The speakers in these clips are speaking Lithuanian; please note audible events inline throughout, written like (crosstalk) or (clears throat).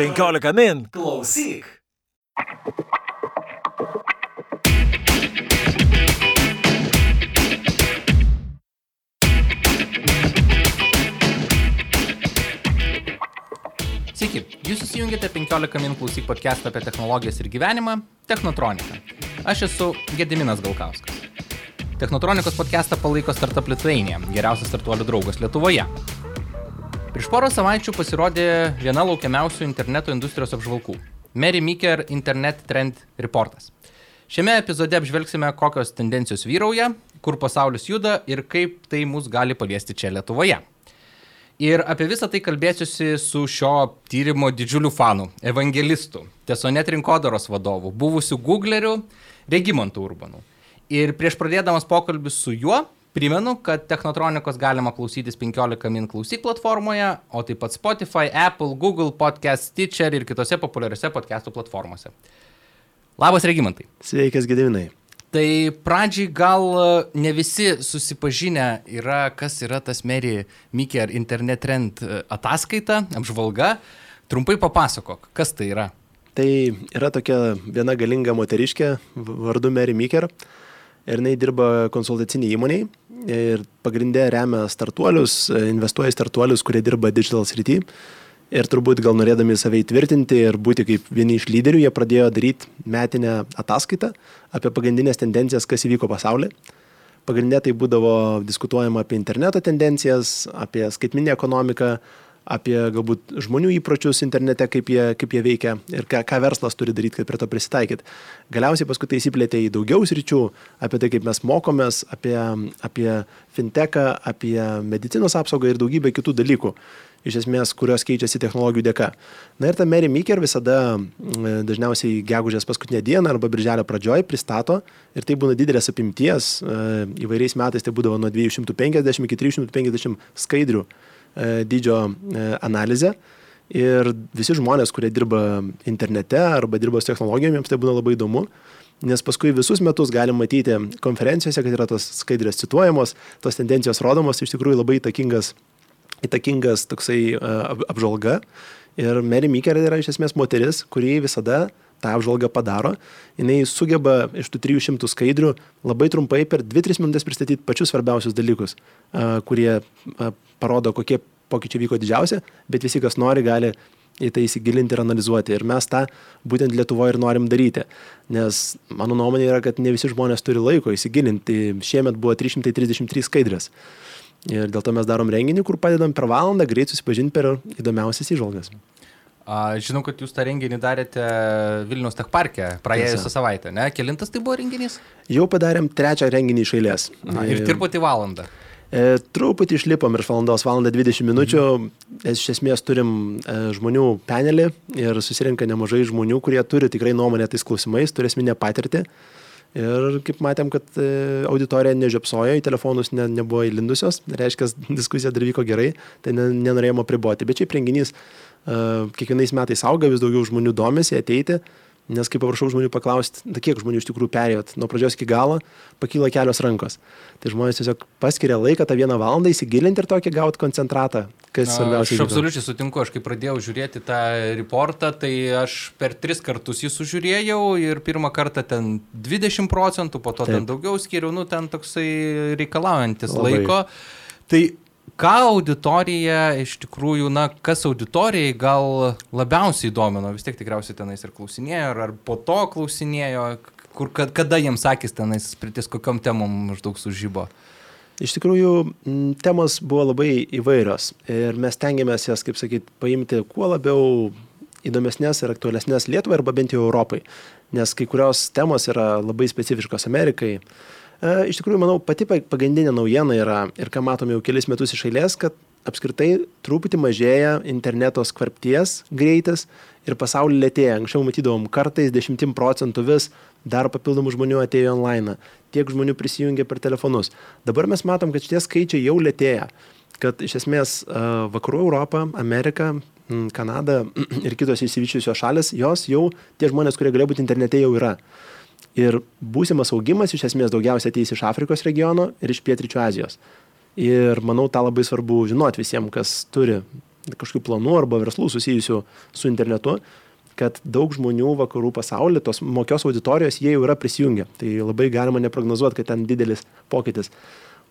15 min. Klausyk. Sveiki, jūs įsijungėte 15 min klausyk podcast apie technologijas ir gyvenimą - Technotronika. Aš esu Gediminas Galkauskas. Technotronikos podcastą palaiko Startup Lithuania, geriausias startuolių draugas Lietuvoje. Prieš porą savaičių pasirodė viena laukiamiausių interneto industrijos apžvalgų - Mary Meeker Internet Trend Reportas. Šiame epizode apžvelgsime, kokios tendencijos vyrauja, kur pasaulis juda ir kaip tai mus gali paliesti čia Lietuvoje. Ir apie visą tai kalbėsiuosi su šio tyrimo didžiuliu fanu, evangelistu, Tesonet rinkodaros vadovu, buvusiu Googleriu, Regimantu Urbanu. Ir prieš pradėdamas pokalbį su juo, primenu, kad Technotronikos galima klausytis 15 min klausyk platformoje, o taip pat Spotify, Apple, Google Podcast, Stitcher ir kitose populiariose podcastų platformose. Labas, Regimantai. Sveikas, Gediminai. Tai pradžiai gal e, ne visi susipažinę yra, kas yra tas Mary Mickey ar Internet Trend e, ataskaita, apžvalga. Trumpai papasakok, kas tai yra. Tai yra tokia viena galinga moteriškė vardu Mary Miker. Ir jinai dirba konsultacinį įmoniai ir pagrindė remia startuolius, investuoja į startuolius, kurie dirba digital srity. Ir turbūt gal norėdami save įtvirtinti ir būti kaip vieni iš lyderių, jie pradėjo daryti metinę ataskaitą apie pagrindinės tendencijas, kas įvyko pasaulyje. Pagrindė tai būdavo diskutuojama apie interneto tendencijas, apie skaitminę ekonomiką, apie galbūt žmonių įpročius internete, kaip jie, kaip jie veikia ir ką, ką verslas turi daryti, kad prie to prisitaikyt. Galiausiai paskui tai įsiplėtė į daugiau sričių, apie tai, kaip mes mokomės, apie, apie fintechą, apie medicinos apsaugą ir daugybę kitų dalykų iš esmės, kurios keičiasi technologijų dėka. Na ir ta Mary Meeker visada dažniausiai gegužės paskutinę dieną arba birželio pradžioj pristato ir tai būna didelės apimties, įvairiais metais tai būdavo nuo 250 iki 350 skaidrių dydžio analizė. Ir visi žmonės, kurie dirba internete arba dirba su technologijomis, jiems tai būna labai įdomu, nes paskui visus metus galim matyti konferencijose, kad yra tos skaidrės cituojamos, tos tendencijos rodomos, iš tikrųjų labai įtakingas įtakingas toksai apžvalga. Ir Mary Meeker yra iš esmės moteris, kuri visada tą apžvalgą padaro. Jis sugeba iš tų 300 skaidrių labai trumpai per 2-3 minutės pristatyti pačius svarbiausius dalykus, kurie parodo, kokie pokyčiai vyko didžiausia, bet visi, kas nori, gali į tai įsigilinti ir analizuoti. Ir mes tą būtent Lietuvoje ir norim daryti. Nes mano nuomonė yra, kad ne visi žmonės turi laiko įsigilinti. Šiemet buvo 333 skaidrės. Ir dėl to mes darom renginį, kur padedam per valandą greit susipažinti per įdomiausias įžvalgas. Žinau, kad jūs tą renginį darėte Vilnius Tech Parke praėjusią savaitę, ne? Kelintas tai buvo renginys? Jau padarėm trečią renginį iš eilės. A, ir dirbote valandą. E, truputį išlipom iš valandos, valandą 20 minučių. Mhm. Iš esmės turim e, žmonių panelį ir susirinka nemažai žmonių, kurie turi tikrai nuomonę tais klausimais, turi esminę patirtį. Ir kaip matėm, kad e, auditorija nežiopsojo, į telefonus ne, nebuvo įlindusios, reiškia, diskusija dar vyko gerai, tai ne, nenorėjome priboti. Bet šiaip renginys kiekvienais metais auga, vis daugiau žmonių domisi ateiti. Nes kai paprašau žmonių paklausti, da, kiek žmonių iš tikrųjų perėjot nuo pradžios iki galo, pakyla kelios rankos. Tai žmonės tiesiog paskiria laiką tą vieną valandą įsigilinti ir tokį gauti koncentratą, kas svarbiausia. Aš absoliučiai sutinku, aš kai pradėjau žiūrėti tą reportą, tai aš per tris kartus jį sužiūrėjau ir pirmą kartą ten 20 procentų, po to Taip. ten daugiau skiriau, nu ten toksai reikalaujantis Labai. laiko. Tai ką auditorija iš tikrųjų, na, kas auditorijai gal labiausiai domino, vis tiek tikriausiai tenais ir klausinėjo, ar, ar po to klausinėjo, kur, kad, kada jiems sakys tenais, pritis kokiam temom maždaug sužybo. Iš tikrųjų, temos buvo labai įvairios ir mes tengiamės jas, kaip sakyt, paimti kuo labiau įdomesnės ir aktualesnės Lietuvai arba bent jau Europai, nes kai kurios temos yra labai specifiškos Amerikai, E, iš tikrųjų, manau, pati pagrindinė naujiena yra ir ką matome jau kelis metus iš eilės, kad apskritai truputį mažėja interneto skvarpties greitis ir pasaulį lėtėja. Anksčiau matydavom kartais 10 procentų vis dar papildomų žmonių atėjo online, tiek žmonių prisijungia per telefonus. Dabar mes matom, kad šitie skaičiai jau lėtėja, kad iš esmės e, vakarų Europą, Ameriką, Kanada (clears throat) ir kitos įsivyčiusios šalis, jos jau tie žmonės, kurie galėjo būti internete, jau yra. Ir būsimas augimas iš esmės daugiausia ateis iš Afrikos regiono ir iš Pietričių Azijos. Ir manau, tą labai svarbu žinoti visiems, kas turi kažkokių planų arba verslų susijusių su internetu, kad daug žmonių vakarų pasaulyje, tos mokios auditorijos, jie jau yra prisijungę. Tai labai galima neprognozuoti, kad ten didelis pokytis.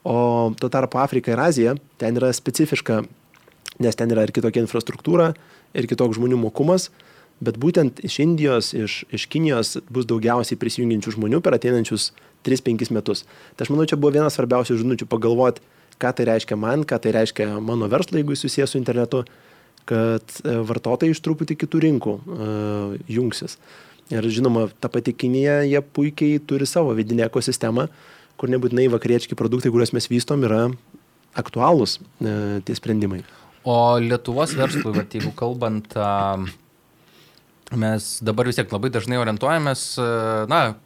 O tuo tarpu Afrika ir Azija, ten yra specifiška, nes ten yra ir kitokia infrastruktūra, ir kitoks žmonių mokumas, bet būtent iš Indijos, iš, iš Kinijos bus daugiausiai prisijungiančių žmonių per ateinančius 3-5 metus. Tai aš manau, čia buvo vienas svarbiausių žinučių pagalvoti, ką tai reiškia man, ką tai reiškia mano verslui, jeigu jis susijęs su internetu, kad e, vartotojai iš truputį kitų rinkų uh, jungsis. Ir žinoma, ta pati Kinija, jie puikiai turi savo vidinę ekosistemą, kur nebūtinai vakariečki produktai, kuriuos mes vystom, yra aktualūs uh, tie sprendimai. O Lietuvos verslui, va, jeigu kalbant, mes dabar vis tiek labai dažnai orientuojamės, uh, na,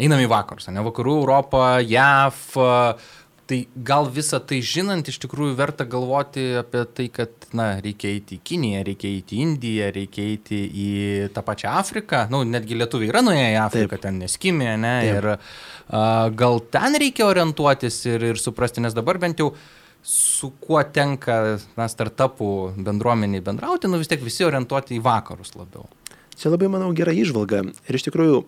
einam į vakarus, ne vakarų Europą, JAV, uh, Tai gal visą tai žinant, iš tikrųjų verta galvoti apie tai, kad, na, reikia eiti į Kiniją, reikia eiti į Indiją, reikia eiti į tą pačią Afriką. Na, nu, netgi lietuviai yra nuėję į Afriką, Taip. ten neskimė, ne? Taip. Ir a, gal ten reikia orientuotis ir, ir suprasti, nes dabar bent jau su kuo tenka, na, startupų bendruomeniai bendrauti, nu vis tiek visi orientuoti į vakarus labiau. Čia labai, manau, gera išvalga. Ir iš tikrųjų,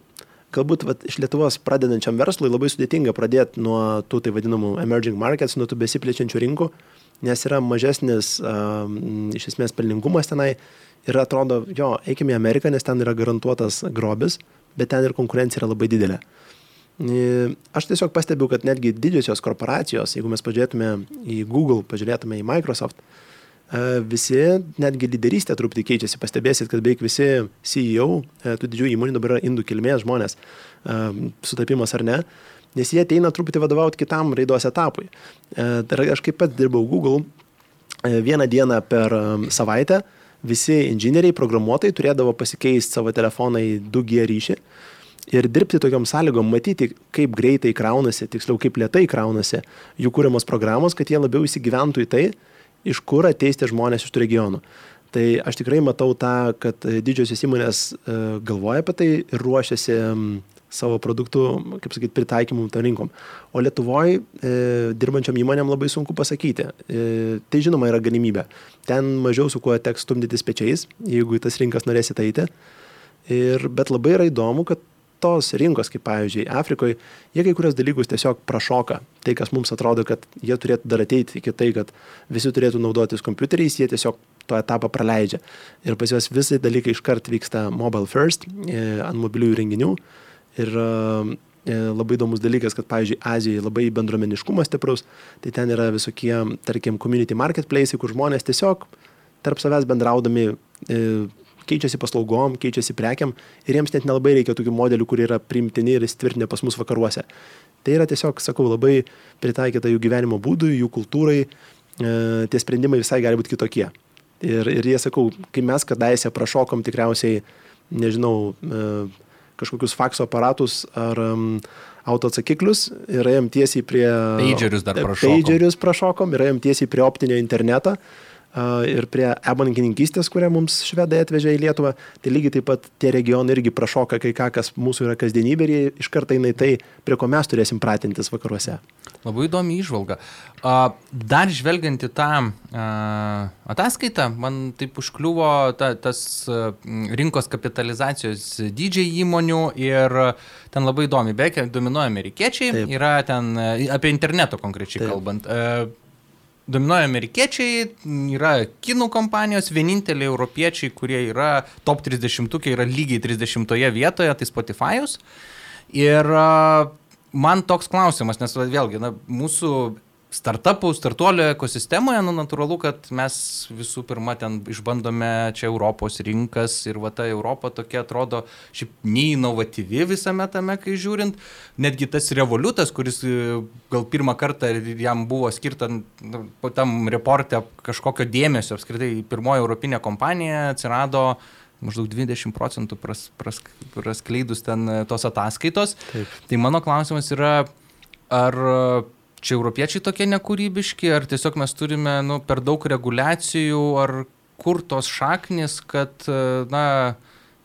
galbūt vat, iš Lietuvos pradedančiam verslui labai sudėtinga pradėti nuo tų tai vadinamų emerging markets, nuo tų besiplečiančių rinkų, nes yra mažesnis uh, iš esmės pelningumas tenai ir atrodo, jo, eikime į Ameriką, nes ten yra garantuotas grobis, bet ten ir konkurencija yra labai didelė. Aš tiesiog pastebiu, kad netgi didžiosios korporacijos, jeigu mes pažiūrėtume į Google, pažiūrėtume į Microsoft, uh, visi, netgi lyderystė truputį keičiasi. Pastebėsit, kad beveik visi CEO tų didžiųjų įmonių dabar yra indų kilmės žmonės, sutapimas ar ne, nes jie ateina truputį vadovauti kitam raidos etapui. Tai aš kaip pat dirbau Google vieną dieną per savaitę, visi inžinieriai, programuotojai turėdavo pasikeisti savo telefoną į 2G ryšį ir dirbti tokiam sąlygom, matyti, kaip greitai kraunasi, tiksliau, kaip lietai kraunasi jų kūriamos programos, kad jie labiau įsigyventų į tai, iš kur ateis tie žmonės iš tų regionų. Tai aš tikrai matau tą, kad didžiosios įmonės e, galvoja apie tai ir ruošiasi savo produktų, kaip sakyti, pritaikymų tam rinkom. O Lietuvoje e, dirbančiam įmonėm labai sunku pasakyti. E, tai žinoma yra galimybė. Ten mažiau su kuo teks stumdytis pečiais, jeigu į tas rinkas norėsite eiti. Ir, bet labai yra įdomu, kad tos rinkos, kaip pavyzdžiui, Afrikoje, jie kai kurios dalykus tiesiog prašoka. Tai, kas mums atrodo, kad jie turėtų dar ateiti iki tai, kad visi turėtų naudotis kompiuteriais, jie tiesiog to etapą praleidžia. Ir pas juos visi dalykai iškart vyksta mobile first, e, ant mobiliųjų renginių. Ir e, labai įdomus dalykas, kad, pavyzdžiui, Azijoje labai bendruomeniškumas stiprus, tai ten yra visokie, tarkim, community marketplace, kur žmonės tiesiog tarp savęs bendraudami e, keičiasi paslaugom, keičiasi prekiam ir jiems net nelabai reikia tokių modelių, kurie yra primtini ir įsitvirtinę pas mus vakaruose. Tai yra tiesiog, sakau, labai pritaikyta jų gyvenimo būdui, jų kultūrai, e, tie sprendimai visai gali būti kitokie. Ir, ir jie, sakau, kai mes kadaise prašokom tikriausiai, nežinau, e, kažkokius fakso aparatus ar um, autoatsakiklius ir ėjom tiesiai prie... Pagerius dar prašokom. Pagerius prašokom ir ėjom tiesiai prie optinio interneto ir prie e-bankininkystės, kurią mums švedai atvežė į Lietuvą, tai lygiai taip pat tie regionai irgi prašoka kai ką, kas mūsų yra kasdienybė ir jie iš karto eina į tai, prie ko mes turėsim pratintis vakaruose. Labai įdomi išvalga. Dar žvelgiant į tą ataskaitą, man taip užkliuvo ta, tas rinkos kapitalizacijos dydžiai įmonių ir ten labai įdomi, beveik dominuoja amerikiečiai, taip. yra ten apie interneto konkrečiai taip. kalbant dominuoja amerikiečiai, yra kinų kompanijos, vieninteliai europiečiai, kurie yra top 30, yra lygiai 30 vietoje, tai Spotify'us. Ir man toks klausimas, nes vėlgi, na, mūsų startupų, startuolio ekosistemoje, nu, natūralu, kad mes visų pirma ten išbandome čia Europos rinkas ir va ta Europa tokia atrodo šiaip neinovatyvi visame tame, kai žiūrint. Netgi tas revoliutas, kuris e, gal pirmą kartą jam buvo skirta nu, tam reporte kažkokio dėmesio, apskritai pirmoji europinė kompanija atsirado maždaug 20 procentų pras, pras, praskleidus ten tos ataskaitos. Taip. Tai mano klausimas yra, ar čia europiečiai tokie nekūrybiški, ar tiesiog mes turime nu, per daug reguliacijų, ar kur tos šaknis, kad, na,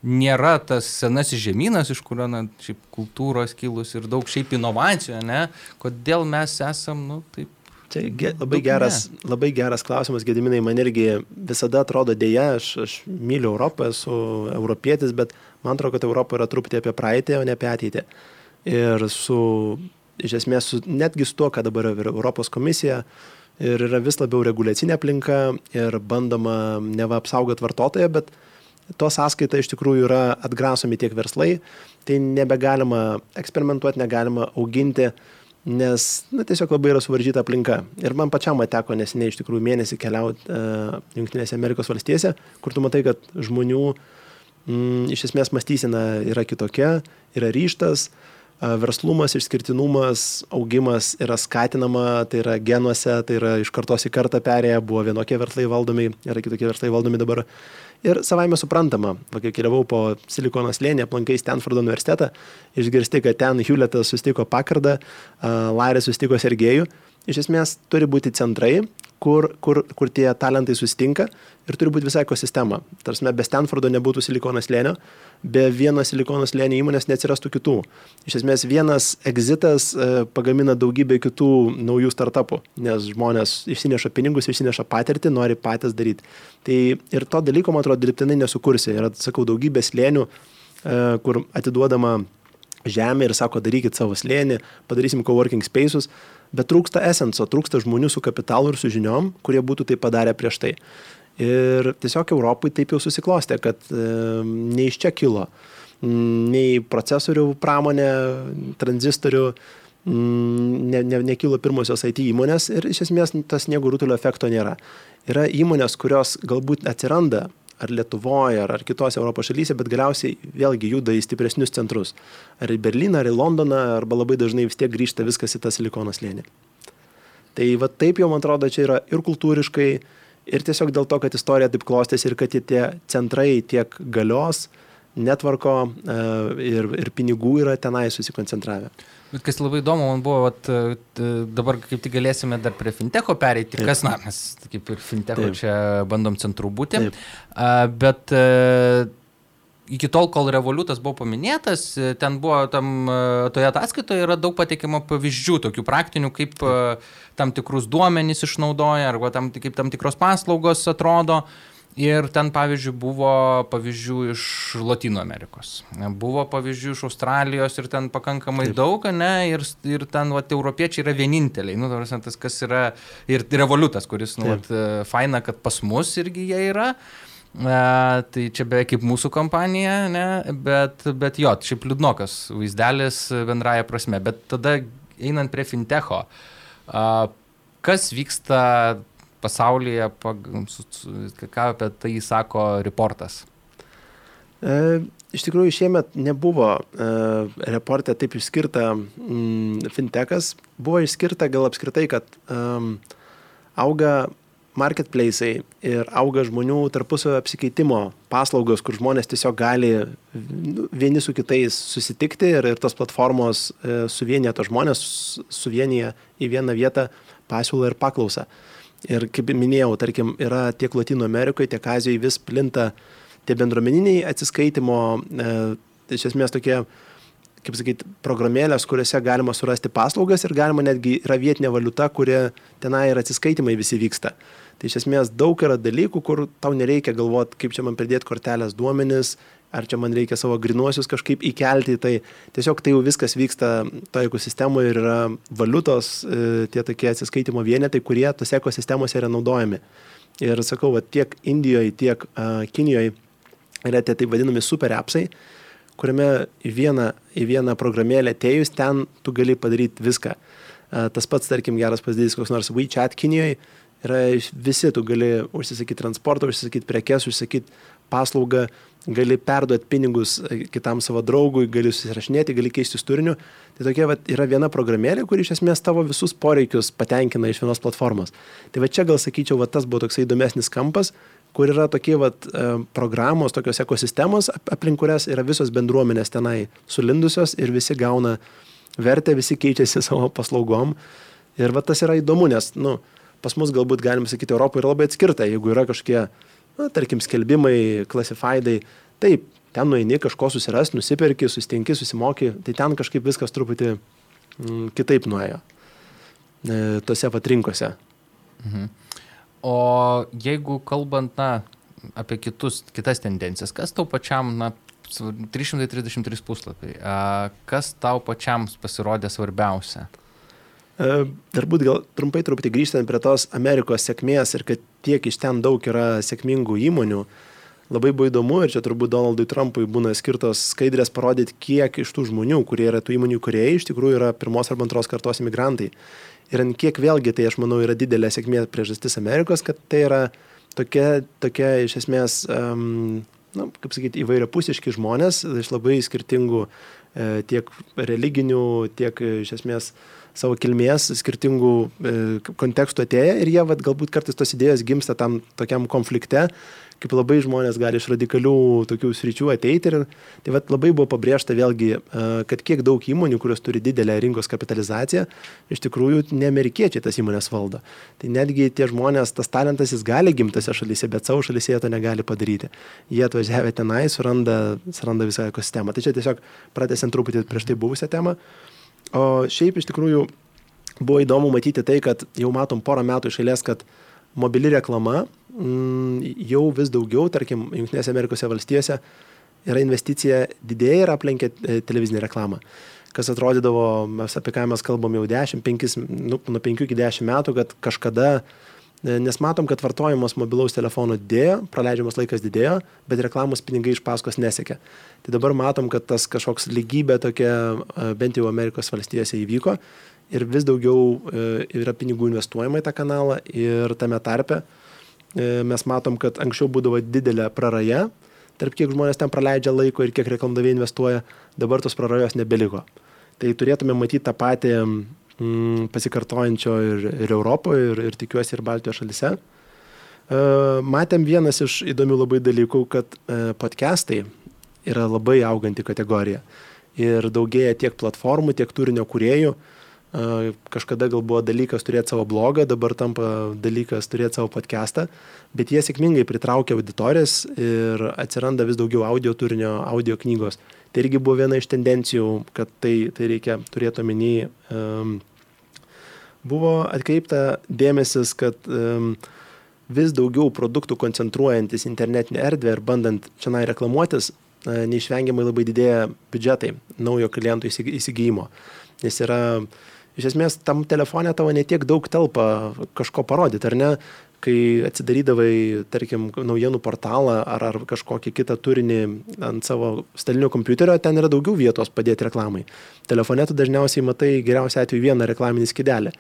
nėra tas senasis žemynas, iš kurio, na, šiaip kultūros kilus ir daug šiaip inovacijų, ne, kodėl mes esam, nu, taip Tai ge, labai, geras, labai geras klausimas, Gediminai, man irgi visada atrodo dėja, aš, aš myliu Europą, esu europietis, bet man atrodo, kad Europa yra truputį apie praeitį, o ne apie ateitį. Ir su, iš esmės, su, netgi su tuo, ką dabar yra Europos komisija, ir yra vis labiau reguliacinė aplinka ir bandoma neva apsaugoti vartotoją, bet to sąskaita iš tikrųjų yra atgrasomi tiek verslai, tai nebegalima eksperimentuoti, negalima auginti nes na, tiesiog labai yra suvaržyta aplinka. Ir man pačiam teko neseniai iš tikrųjų mėnesį keliauti uh, Junktinėse Amerikos valstijose, kur tu matai, kad žmonių mm, iš esmės mąstysena yra kitokia, yra ryštas, uh, verslumas, išskirtinumas, augimas yra skatinama, tai yra genuose, tai yra iš kartos į kartą perėję, buvo vienokie verslai valdomi, yra kitokie verslai valdomi dabar. Ir savaime suprantama, kai keliavau po Silikono slėnį, aplankai Stanfordo universitetą, išgirsti, kad ten Hewlettas sustiko Pakardą, Larry sustiko Sergejų. Iš esmės turi būti centrai, kur, kur, kur tie talentai susitinka ir turi būti visa ekosistema. Tarsi be Stanfordo nebūtų silikonas lėnio, be vieno silikonos lėnio įmonės neatsirastų kitų. Iš esmės vienas exitas e, pagamina daugybę kitų naujų startupų, nes žmonės išsineša pinigus, išsineša patirtį, nori patys daryti. Tai ir to dalyko, man atrodo, dirbtinai nesukursi. Yra, sakau, daugybė slėnių, e, kur atiduodama žemė ir sako, darykit savo slėnį, padarysim coworking spaces bet trūksta esenso, trūksta žmonių su kapitalu ir su žiniom, kurie būtų tai padarę prieš tai. Ir tiesiog Europai taip jau susiklostė, kad e, ne iš čia kilo nei procesorių pramonė, tranzistorių, ne, ne, nekilo pirmosios IT įmonės ir iš esmės tas sniego rutulio efekto nėra. Yra įmonės, kurios galbūt atsiranda ar Lietuvoje, ar, ar kitose Europos šalyse, bet galiausiai vėlgi juda į stipresnius centrus. Ar į Berliną, ar į Londoną, arba labai dažnai vis tiek grįžta viskas į tą silikoną slėnį. Tai va taip jau man atrodo, čia yra ir kultūriškai, ir tiesiog dėl to, kad istorija taip klostėsi ir kad tie centrai tiek galios, netvarko e, ir, ir pinigų yra tenai susikoncentravę. Bet kas labai įdomu, man buvo, vat, dabar kaip tik galėsime dar prie fintecho pereiti, Taip. kas, na, mes kaip ir fintecho Taip. čia bandom centrų būti. Taip. Bet iki tol, kol revoliutas buvo paminėtas, ten buvo tam, toje ataskaitoje yra daug pateikimo pavyzdžių, tokių praktinių, kaip tam tikrus duomenys išnaudoja, arba tam, kaip tam tikros paslaugos atrodo. Ir ten, pavyzdžiui, buvo pavyzdžių iš Latino Amerikos, buvo pavyzdžių iš Australijos ir ten pakankamai Taip. daug, ne, ir, ir ten, va, europiečiai yra vieninteliai, nu, tas, kas yra, ir revoliutas, kuris, nu, vat, faina, kad pas mus irgi jie yra. E, tai čia beveik kaip mūsų kompanija, ne, bet, bet jo, šiaip liūdnokas vaizdelis bendraja prasme, bet tada einant prie fintecho, e, kas vyksta pasaulyje, ką apie tai sako reportas? E, iš tikrųjų, šiemet nebuvo e, reporte taip išskirta mm, fintechas, buvo išskirta gal apskritai, kad e, auga marketplace'ai ir auga žmonių tarpusavio apsikeitimo paslaugos, kur žmonės tiesiog gali vieni su kitais susitikti ir, ir tos platformos e, suvienyje tos žmonės, suvienyje į vieną vietą pasiūlą ir paklausą. E, Ir kaip minėjau, tarkim, yra tiek Latino Amerikoje, tiek Azijoje vis plinta tie bendruomeniniai atsiskaitimo, e, iš esmės tokie, kaip sakyti, programėlės, kuriuose galima surasti paslaugas ir galima netgi yra vietinė valiuta, kurie tenai ir atsiskaitimai visi vyksta. Tai iš esmės daug yra dalykų, kur tau nereikia galvoti, kaip čia man pridėti kortelės duomenis, ar čia man reikia savo grinuosius kažkaip įkelti, tai tiesiog tai jau viskas vyksta toje ekosistemoje ir yra valiutos, e, tie tokie atsiskaitimo vienetai, kurie tose ekosistemose yra naudojami. Ir sakau, va, tiek Indijoje, tiek uh, Kinijoje yra tie taip vadinami super appsai, kuriame į vieną, į vieną programėlę atėjus, ten tu gali padaryti viską. Uh, tas pats, tarkim, geras pavyzdys, koks nors WeChat Kinijoje, yra visi, tu gali užsisakyti transportą, užsisakyti prekes, užsisakyti paslaugą, gali perduoti pinigus e, kitam savo draugui, gali susirašinėti, gali keistis turiniu. Tai tokia vat, yra viena programėlė, kuri iš esmės tavo visus poreikius patenkina iš vienos platformos. Tai va čia gal sakyčiau, va tas buvo toksai įdomesnis kampas, kur yra tokie vat, e, programos, tokios ekosistemos, aplink kurias yra visos bendruomenės tenai sulindusios ir visi gauna vertę, visi keičiasi (laughs) savo paslaugom. Ir va tas yra įdomu, nes, nu, pas mus galbūt galim sakyti, Europoje yra labai atskirta, jeigu yra kažkokie na, tarkim, skelbimai, klasifaidai, taip, ten nueini kažko susirasti, nusipirki, sustinki, susimoki, tai ten kažkaip viskas truputį mm, kitaip nuėjo. e, tose vat rinkose. Mhm. O jeigu kalbant, na, apie kitus, kitas tendencijas, kas tau pačiam, na, su 333 puslapiai, kas tau pačiam pasirodė svarbiausia? E, Darbūt gal trumpai truputį grįžtant prie tos Amerikos sėkmės ir kad tiek iš ten daug yra sėkmingų įmonių, labai buvo įdomu ir čia turbūt Donaldui Trumpui būna skirtos skaidrės parodyti, kiek iš tų žmonių, kurie yra tų įmonių kuriejai, iš tikrųjų yra pirmos arba antros kartos imigrantai. Ir ant kiek vėlgi tai, aš manau, yra didelė sėkmė priežastis Amerikos, kad tai yra tokia, tokia iš esmės, um, na, kaip sakyti, įvairiapusiški žmonės iš labai skirtingų e, tiek religinių, tiek iš esmės savo kilmės, skirtingų e, kontekstų atėję ir jie vat, galbūt kartais tos idėjos gimsta tam tokiam konflikte, kaip labai žmonės gali iš radikalių tokių sričių ateiti. Ir tai vat, labai buvo pabrėžta vėlgi, e, kad kiek daug įmonių, kurios turi didelę rinkos kapitalizaciją, iš tikrųjų ne amerikiečiai tas įmonės valdo. Tai netgi tie žmonės, tas talentas jis gali gimtose šalyse, bet savo šalyse jie to negali padaryti. Jie atvažiavę tenai, suranda, suranda visą ekosistemą. Tai čia tiesiog pratęsiant truputį prieš tai buvusią temą. O šiaip iš tikrųjų buvo įdomu matyti tai, kad jau matom porą metų iš eilės, kad mobili reklama mm, jau vis daugiau, tarkim, Junktinėse Amerikos valstijose yra investicija didėja ir aplenkia e, televizinę reklamą. Kas atrodydavo, mes apie ką mes kalbam jau 10, 5, nu, nuo 5 iki 10 metų, kad kažkada, e, nes matom, kad vartojimas mobilaus telefono didėjo, praleidžiamas laikas didėjo, bet reklamos pinigai iš paskos nesiekia. Tai dabar matom, kad tas kažkoks lygybė tokia, e, bent jau Amerikos valstijose įvyko ir vis daugiau yra pinigų investuojama į tą kanalą ir tame tarpe E, mes matom, kad anksčiau būdavo didelė praraja, tarp kiek žmonės ten praleidžia laiko ir kiek reklamdaviai investuoja, dabar tos prarajos nebeliko. Tai turėtume matyti tą patį mm, pasikartojančio ir, ir Europoje, ir, ir tikiuosi ir Baltijos šalise. E, matėm vienas iš įdomių labai dalykų, kad e, podcastai yra labai auganti kategorija. Ir daugėja tiek platformų, tiek turinio kuriejų. Uh, kažkada gal buvo dalykas turėti savo blogą, dabar tampa dalykas turėti savo podcastą, bet jie sėkmingai pritraukia auditorijas ir atsiranda vis daugiau audio turinio, audio knygos. Tai irgi buvo viena iš tendencijų, kad tai, tai reikia turėti omeny. Um, buvo atkreipta dėmesis, kad um, vis daugiau produktų koncentruojantis internetinę erdvę ir bandant čia reklamuotis, neišvengiamai labai didėja biudžetai naujo klientų įsigijimo. Nes yra iš esmės tam telefone tavo netiek daug telpa kažko parodyti, ar ne? Kai atsidarydavai, tarkim, naujienų portalą ar, ar kažkokį kitą turinį ant savo stalinio kompiuterio, ten yra daugiau vietos padėti reklamai. Telefone tu dažniausiai matai geriausiu atveju vieną reklaminį skidelę.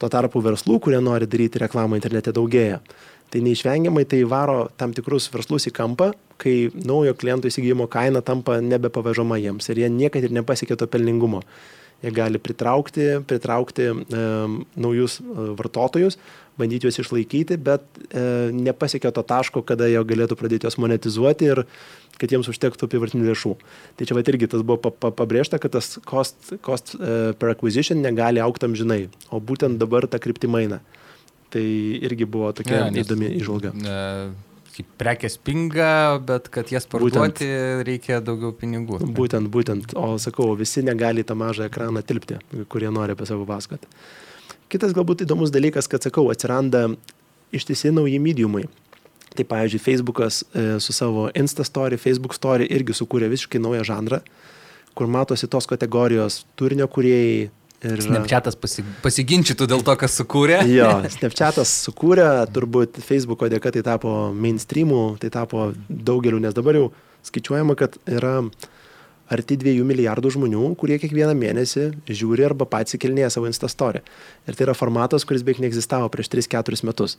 Tuo tarpu verslų, kurie nori daryti reklamą internete, daugėja. Tai neišvengiamai tai varo tam tikrus verslus į kampą, kai naujo kliento įsigijimo kaina tampa nebepavežama jiems ir jie niekada ir nepasiekia to pelningumo jie gali pritraukti, pritraukti e, naujus vartotojus, bandyti juos išlaikyti, bet e, nepasiekia to taško, kada jie galėtų pradėti juos monetizuoti ir kad jiems užtektų apivartinių lėšų. Tai čia va irgi tas buvo pa, pa, pabrėžta, kad tas cost, cost uh, per acquisition negali aukti amžinai, o būtent dabar ta kryptima eina. Tai irgi buvo tokia ja, įdomi išvalga. Uh kaip prekės pinga, bet kad jas parduoti būtent, reikia daugiau pinigų. Būtent, būtent. O sakau, visi negali tą mažą ekraną tilpti, kurie nori apie savo pasakoti. Kitas galbūt įdomus dalykas, kad sakau, atsiranda ištisi nauji mediumai. Tai pavyzdžiui, Facebookas e, su savo Insta story, Facebook story irgi sukūrė visiškai naują žanrą, kur matosi tos kategorijos turinio kuriejai, Ir... Snapchatas pasi, pasiginčytų dėl to, kas sukūrė. (laughs) Jo, (laughs) Snapchatas sukūrė, turbūt Facebooko dėka tai tapo mainstreamu, tai tapo daugeliu, nes dabar jau skaičiuojama, kad yra arti 2 milijardų žmonių, kurie kiekvieną mėnesį žiūri arba pats įkelnėja savo Instastorį. Ir tai yra formatas, kuris beveik neegzistavo prieš 3-4 metus.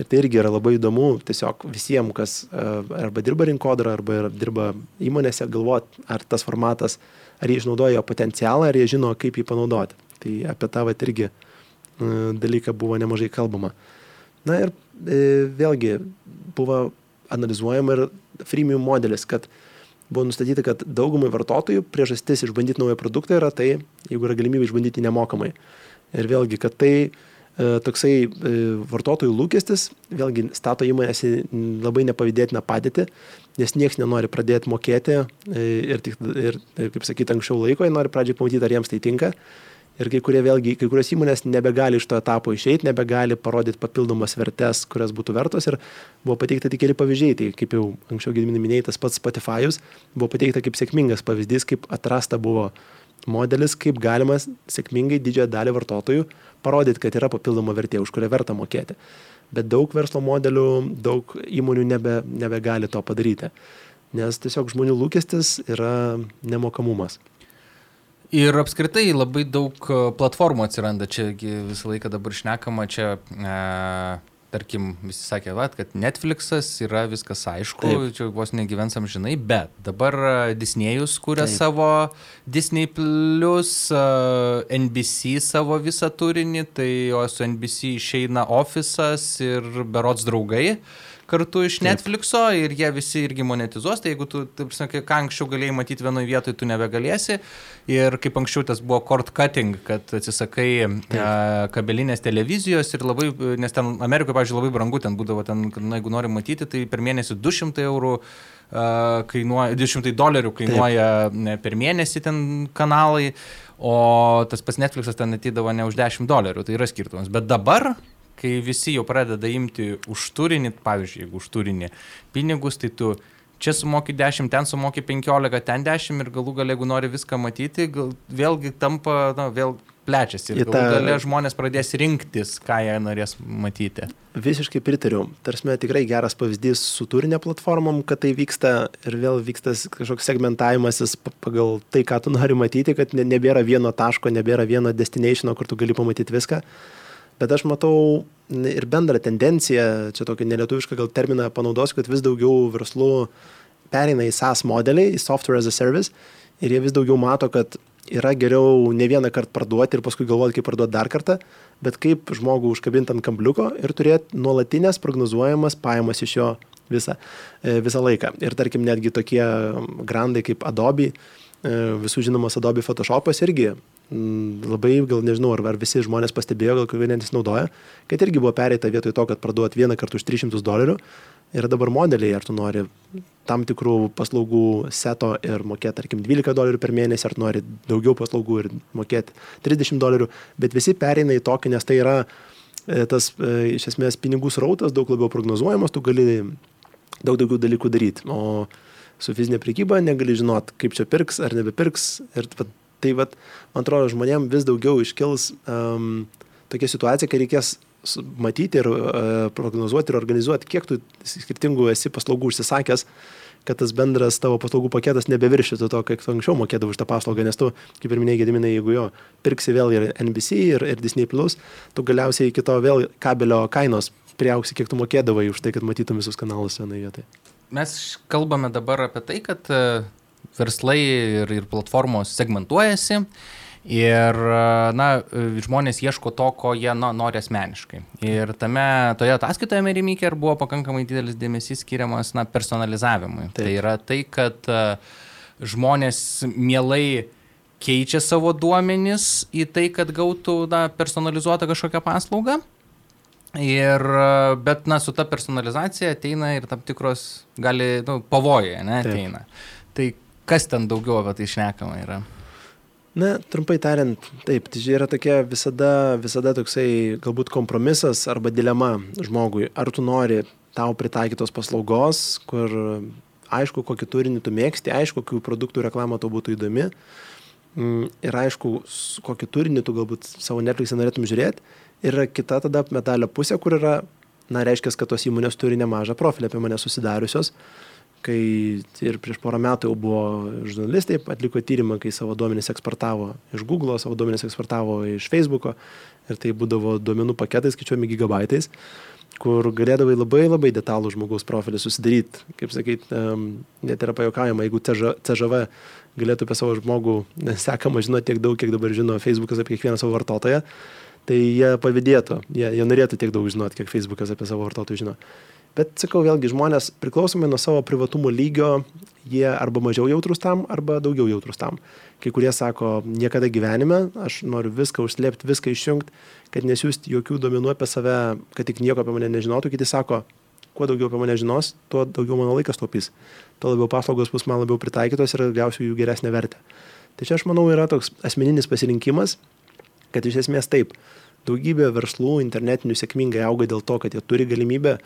Ir tai irgi yra labai įdomu tiesiog visiems, kas e, arba dirba rinkodara, arba dirba įmonėse, galvoti, ar tas formatas ar jie išnaudoja jo potencialą, ar jie žino, kaip jį panaudoti. Tai apie tą vat irgi e, dalyką buvo nemažai kalbama. Na ir e, vėlgi buvo analizuojama ir freemium modelis, kad buvo nustatyta, kad daugumai vartotojų priežastis išbandyti naują produktą yra tai, jeigu yra galimybė išbandyti nemokamai. Ir vėlgi, kad tai toksai e, vartotojų lūkestis, vėlgi stato įmonės į labai nepavydėtiną padėtį, nes niekas nenori pradėti mokėti e, ir, tik, ir, kaip sakyti, anksčiau laiko, jie nori pradžiai pamatyti, ar jiems tai tinka. Ir kai kurie vėlgi, kai kurios įmonės nebegali iš to etapo išeiti, nebegali parodyti papildomas vertes, kurias būtų vertos. Ir buvo pateikta tik keli pavyzdžiai. Tai kaip jau anksčiau gediminai minėjai, tas pats Spotify'us buvo pateikta kaip sėkmingas pavyzdys, kaip atrasta buvo modelis, kaip galima sėkmingai didžiąją dalį vartotojų parodyti, kad yra papildoma vertė, už kurią verta mokėti. Bet daug verslo modelių, daug įmonių nebe, nebegali to padaryti. Nes tiesiog žmonių lūkestis yra nemokamumas. Ir apskritai labai daug e, platformų atsiranda, čia visą laiką dabar šnekama, čia, e, tarkim, visi sakė, va, kad Netflixas yra viskas aišku, Taip. čia vos negyvensam žinai, bet dabar Disney'us kūrė Taip. savo Disney Plus, NBC savo visą turinį, tai o su NBC išeina Office'as ir Berots draugai. Kartu iš Netflixo ir jie visi irgi monetizuos, tai jeigu tu, taip sakė, ką anksčiau galėjai matyti vienoje vietoje, tu nebegalėsi. Ir kaip anksčiau tas buvo cord cutting, kad atsisakai Taip. a, kabelinės televizijos ir labai, nes ten Amerikoje, pavyzdžiui, labai brangu, ten būdavo, ten, na, jeigu nori matyti, tai per mėnesį 200 eurų kainuoja, 200 dolerių kainuoja Taip. per mėnesį ten kanalai, o tas pats Netflixas ten atidavo ne už 10 dolerių, tai yra skirtumas. Bet dabar kai visi jau pradeda imti už turinį, pavyzdžiui, jeigu už turinį pinigus, tai tu čia sumoki 10, ten sumoki 15, ten 10 ir galų galia, jeigu nori viską matyti, gal, vėlgi tampa, na, vėl plečiasi. Ir galų galia žmonės pradės rinktis, ką jie norės matyti. Visiškai pritariu. Tarsi tikrai geras pavyzdys su turinio platformom, kad tai vyksta ir vėl vyksta kažkoks segmentavimasis pagal tai, ką tu nori matyti, kad nebėra vieno taško, nebėra vieno destinationo, kur tu gali pamatyti viską bet aš matau ir bendrą tendenciją, čia tokį nelietuvišką gal terminą panaudosiu, kad vis daugiau verslų pereina į SaaS modelį, į Software as a Service ir jie vis daugiau mato, kad yra geriau ne vieną kartą parduoti ir paskui galvoti, kaip parduoti dar kartą, bet kaip žmogų užkabinti ant kambliuko ir turėti nuolatinės prognozuojamas pajamas iš jo visą, e, visą laiką. Ir tarkim, netgi tokie grandai kaip Adobe, visų žinomas Adobe Photoshopas irgi Mm, labai, gal nežinau, ar, ar visi žmonės pastebėjo, gal vienas naudoja, kad irgi buvo pereita vietoj to, kad parduot vieną kartą už 300 dolerių. Yra dabar modeliai, ar tu nori tam tikrų paslaugų seto ir mokėti, tarkim, 12 dolerių per mėnesį, ar nori daugiau paslaugų ir mokėti 30 dolerių, bet visi pereina į tokį, nes tai yra e, tas e, iš esmės pinigų srautas daug labiau prognozuojamas, tu gali daug daugiau dalykų daryti. O su fizinė prekyba negali žinot, kaip čia pirks ar nebepirks. Ir Tai vat, man atrodo, žmonėm vis daugiau iškils um, tokia situacija, kai reikės matyti ir uh, prognozuoti ir organizuoti, kiek tu skirtingų esi paslaugų užsisakęs, kad tas bendras tavo paslaugų paketas nebeviršytų to, kiek tu anksčiau mokėdavai už tą paslaugą, nes tu, kaip ir minėjai, gediminai, jeigu jo pirksi vėl ir NBC, ir, ir Disney, tu galiausiai iki to vėl kabelio kainos priauksi, kiek tu mokėdavai už tai, kad matytum visus kanalus vienoje vietoje. Mes kalbame dabar apie tai, kad uh verslai ir, ir platformos segmentuojasi. Ir, na, žmonės ieško to, ko jie na, nori asmeniškai. Ir tame, toje ataskaitoje Merimiker buvo pakankamai didelis dėmesys skiriamas, na, personalizavimui. Taip. Tai yra tai, kad žmonės mielai keičia savo duomenis į tai, kad gautų, na, personalizuotą kažkokią paslaugą. Ir, bet, na, su ta personalizacija ateina ir tam tikros, gali, nu, pavojai, ne, ateina. Taip. Tai Kas ten daugiau apie tai šnekama yra? Na, trumpai tariant, taip, tai yra tokia visada, visada toksai galbūt kompromisas arba dilema žmogui. Ar tu nori tau pritaikytos paslaugos, kur aišku, kokį turinį tu mėgsti, aišku, kokių produktų reklama tau būtų įdomi mm, ir aišku, kokį turinį tu galbūt savo Netflix'e norėtum žiūrėti. Ir kita tada medalio pusė, kur yra, na, reiškia, kad tos įmonės turi nemažą profilį apie mane susidariusios kai ir prieš porą metų jau buvo žurnalistai atliko tyrimą, kai savo duomenys eksportavo iš Google, savo duomenys eksportavo iš Facebook'o ir tai būdavo duomenų paketai skaičiuojami gigabaitais, kur galėdavai labai labai detalų žmogaus profilį susidaryti. Kaip sakyt, net yra pajokaujama, jeigu CŽV galėtų apie savo žmogų (laughs) sekamą žinoti tiek daug, kiek dabar žino Facebookas apie kiekvieną savo vartotoją, tai jie pavydėtų, jie, jie norėtų tiek daug žinoti, kiek Facebookas apie savo vartotojų žino. Bet sakau, vėlgi žmonės priklausomai nuo savo privatumo lygio, jie arba mažiau jautrus tam, arba daugiau jautrus tam. Kai kurie sako, niekada gyvenime, aš noriu viską užslėpti, viską išjungti, kad nesiųsti jokių duomenų apie save, kad tik nieko apie mane nežinotų. Kiti sako, kuo daugiau apie mane žinos, tuo daugiau mano laikas taupys. Tuo labiau paslaugos bus man labiau pritaikytos ir gausiu jų geresnę vertę. Tai čia aš manau yra toks asmeninis pasirinkimas kad iš esmės taip, daugybė verslų internetinių sėkmingai auga dėl to, kad jie turi galimybę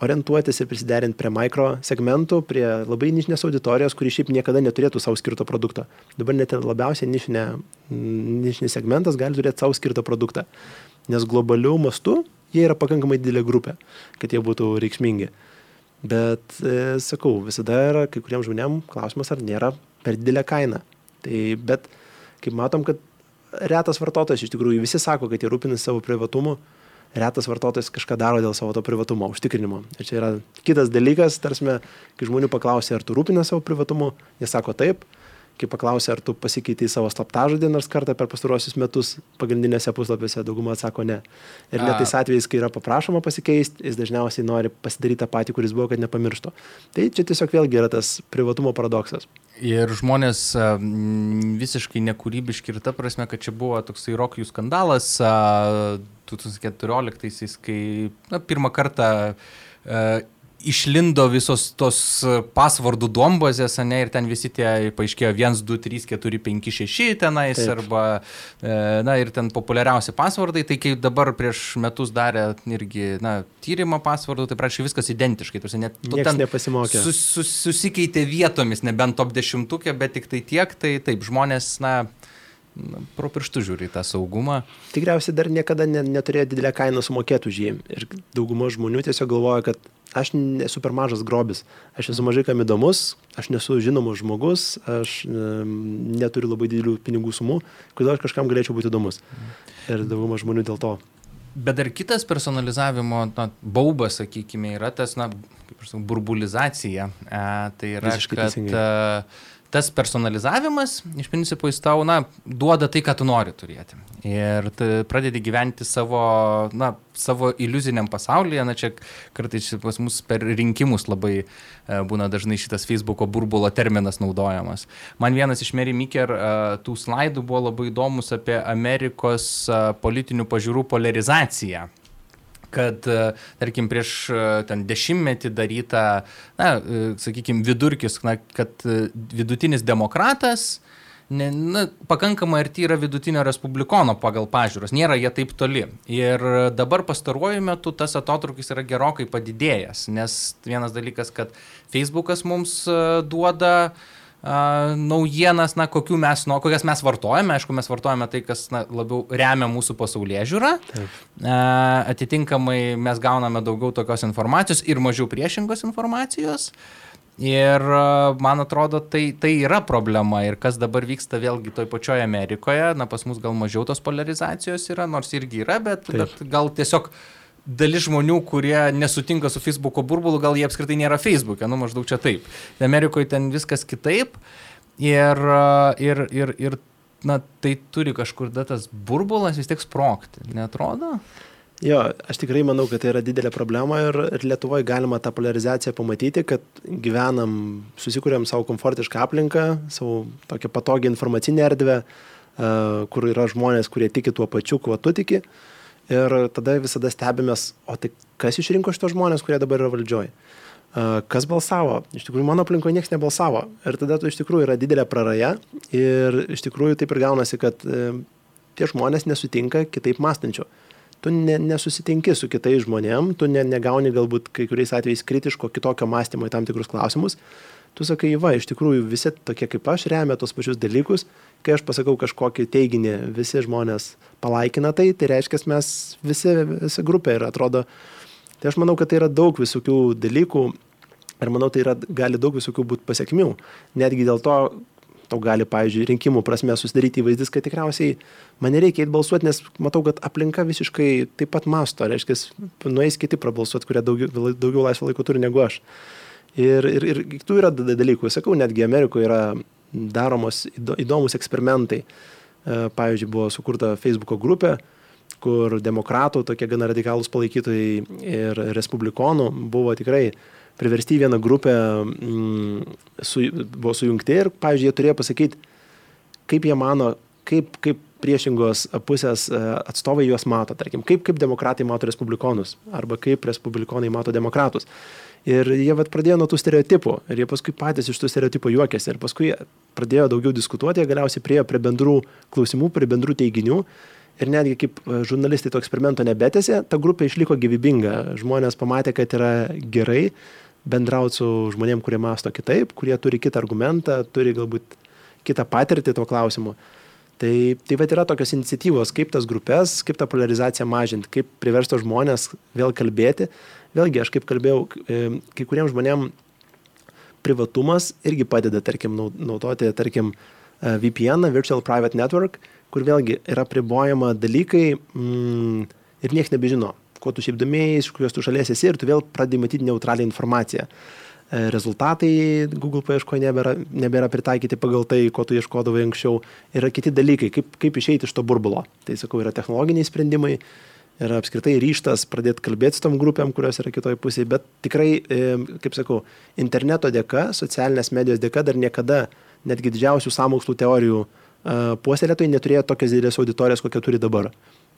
orientuotis ir prisiderinti prie mikro segmentų, prie labai nišinės auditorijos, kuri šiaip niekada neturėtų savo skirto produkto. Dabar net ir labiausiai nišinė, nišinis segmentas gali turėti savo skirtą produktą, nes globalių mastų jie yra pakankamai didelė grupė, kad jie būtų reikšmingi. Bet, e, sakau, visada yra kai kuriems žmonėms klausimas, ar nėra per didelė kaina. Tai, bet kaip matom, kad retas vartotojas iš tikrųjų visi sako, kad jie rūpinasi savo privatumu, retas vartotojas kažką daro dėl savo to privatumo užtikrinimo. Ir čia yra kitas dalykas, tarsi, kai žmonių paklausia, ar tu rūpinasi savo privatumu, jie sako taip, kai paklausia, ar tu pasikeitei savo slaptažodį nors kartą per pastaruosius metus pagrindinėse puslapiuose, dauguma atsako ne. Ir net tais atvejais, kai yra paprašoma pasikeisti, jis dažniausiai nori pasidaryti tą patį, kuris buvo, kad nepamirštų. Tai čia tiesiog vėlgi yra tas privatumo paradoksas. Ir žmonės visiškai nekūrybiški ir ta prasme, kad čia buvo toksai rokijų skandalas 2014-aisiais, kai na, pirmą kartą išlindo visos tos pasvardų dombazės, ne, ir ten visi tie paaiškėjo 1, 2, 3, 4, 5, 6 tenais, Taip. arba, e, na, ir ten populiariausi pasvardai, tai kai dabar prieš metus darė irgi, na, tyrimą pasvardų, tai prašau viskas identiškai, tu net tu ten nepasimokė. Sus, sus, susikeitė vietomis, nebent top dešimtukė, bet tik tai tiek, tai taip, žmonės, na, pro pirštų žiūri į tą saugumą. Tikriausiai dar niekada ne, neturėjo didelę kainą sumokėti už jį. Ir dauguma žmonių tiesiog galvoja, kad aš nesu per mažas grobis, aš esu mažai kam įdomus, aš nesu žinomas žmogus, aš neturiu labai didelių pinigų sumų, kodėl aš kažkam galėčiau būti įdomus. Ir dauguma žmonių dėl to. Bet dar kitas personalizavimo na, baubas, sakykime, yra tas, na, kaip aš sakau, burbulizacija. E, tai yra, Visiškai kad teisingai. Tas personalizavimas, iš principo, jis tau, na, duoda tai, ką tu nori turėti. Ir pradedi gyventi savo, na, savo iliuziniam pasaulyje, na, čia kartais pas mus per rinkimus labai e, būna dažnai šitas Facebooko burbulo terminas naudojamas. Man vienas iš Mary Miker e, tų slaidų buvo labai įdomus apie Amerikos e, politinių pažiūrų polarizaciją kad, e, tarkim, prieš e, ten dešimtmetį daryta, na, e, sakykime, vidurkis, na, kad vidutinis demokratas, ne, na, pakankamai arti yra vidutinio respublikono pagal pažiūros, nėra jie taip toli. Ir dabar pastaruoju metu tas atotrukis yra gerokai padidėjęs, nes vienas dalykas, kad Facebookas mums duoda uh, naujienas, na, mes, nu, kokias mes vartojame. Aišku, mes vartojame tai, kas na, labiau remia mūsų pasaulyje žiūrą. Atitinkamai mes gauname daugiau tokios informacijos ir mažiau priešingos informacijos. Ir man atrodo, tai, tai yra problema ir kas dabar vyksta vėlgi toj pačioje Amerikoje, na pas mus gal mažiau tos polarizacijos yra, nors irgi yra, bet, Taip. bet gal tiesiog uh, dalis žmonių, kurie nesutinka su Facebook'o burbulu, gal jie apskritai nėra Facebook'e, nu maždaug čia taip. Amerikoje ten viskas kitaip ir, ir, ir, ir na, tai turi kažkur tas burbulas vis tiek sprokti, netrodo? Jo, aš tikrai manau, kad tai yra didelė problema ir, ir Lietuvoje galima tą polarizaciją pamatyti, kad gyvenam, susikūrėm savo komfortišką aplinką, savo tokią patogią informacinę erdvę, uh, kur yra žmonės, kurie tiki tuo pačiu, kuo tu tiki. Uh, Ir tada visada stebimės, o tai kas išrinko šitos žmonės, kurie dabar yra valdžioj. Kas balsavo? Iš tikrųjų, mano aplinkoje niekas nebalsavo. Ir tada tu iš tikrųjų yra didelė praraja. Ir iš tikrųjų taip ir gaunasi, kad e, tie žmonės nesutinka kitaip mąstančių. Tu ne, nesusitinki su kitais žmonėm, tu ne, negauni galbūt kai kuriais atvejais kritiško kitokio mąstymo į tam tikrus klausimus. Tu sakai, va, iš tikrųjų visi tokie kaip aš remia tos pačius dalykus kai aš pasakau kažkokį teiginį, visi žmonės palaikina tai, tai reiškia, mes visi, visi grupė ir atrodo, tai aš manau, kad tai yra daug visokių dalykų ir manau, tai yra, gali daug visokių būti pasiekmių. Netgi dėl to tau gali, pavyzdžiui, rinkimų prasme susidaryti įvaizdis, kad tikriausiai man nereikia eiti balsuoti, nes matau, kad aplinka visiškai taip pat masto, reiškia, nueis kiti prabalsuoti, kurie daugiau, daugiau laisvo laiko turi negu aš. Ir, ir, ir tų yra dalykų, sakau, netgi Amerikoje yra daromos įdomus eksperimentai. E, pavyzdžiui, buvo sukurta Facebook'o grupė, kur demokratų, tokie gana radikalūs palaikytojai ir respublikonų buvo tikrai priversti vieną grupę, mm, su, buvo sujungti ir, pavyzdžiui, jie turėjo pasakyti, kaip jie mano, kaip, kaip priešingos pusės e, atstovai juos mato, tarkim, kaip, kaip demokratai mato respublikonus arba kaip respublikonai mato demokratus. Ir jie vat, pradėjo nuo tų stereotipų ir jie paskui patys iš tų stereotipų juokėsi ir paskui pradėjo daugiau diskutuoti, jie galiausiai priejo prie bendrų klausimų, prie bendrų teiginių ir netgi kaip e, žurnalistai to eksperimento nebetėsi, ta grupė išliko gyvybinga. Žmonės pamatė, kad yra gerai bendrauti su žmonėm, kurie masto kitaip, kurie turi kitą argumentą, turi galbūt kitą patirtį tuo klausimu. Tai, tai va yra tokios iniciatyvos, kaip tas grupės, kaip tą polarizaciją mažinti, kaip priversti žmonės vėl kalbėti. Vėlgi, aš kaip kalbėjau, e, kai kuriems žmonėms privatumas irgi padeda, tarkim, naudoti, tarkim, e, VPN, Virtual Private Network, kur vėlgi yra pribojama dalykai mm, ir niekas nebežino, ko tu šiaip domėjai, iš kurios tu šalies esi ir tu vėl pradedi matyti neutralią informaciją. E, rezultatai Google paieškoje nebėra, nebėra pritaikyti pagal tai, ko tu ieškodavai anksčiau. Yra kiti dalykai, kaip, kaip išeiti iš to burbulo. Tai sakau, yra technologiniai sprendimai, yra apskritai ryštas pradėti kalbėti su tom grupėm, kurios yra kitoje pusėje, bet tikrai, e, kaip sakau, interneto dėka, socialinės medijos dėka dar niekada netgi didžiausių samokslų teorijų uh, puoselėtojai neturėjo tokias didelės auditorijas, kokią turi dabar.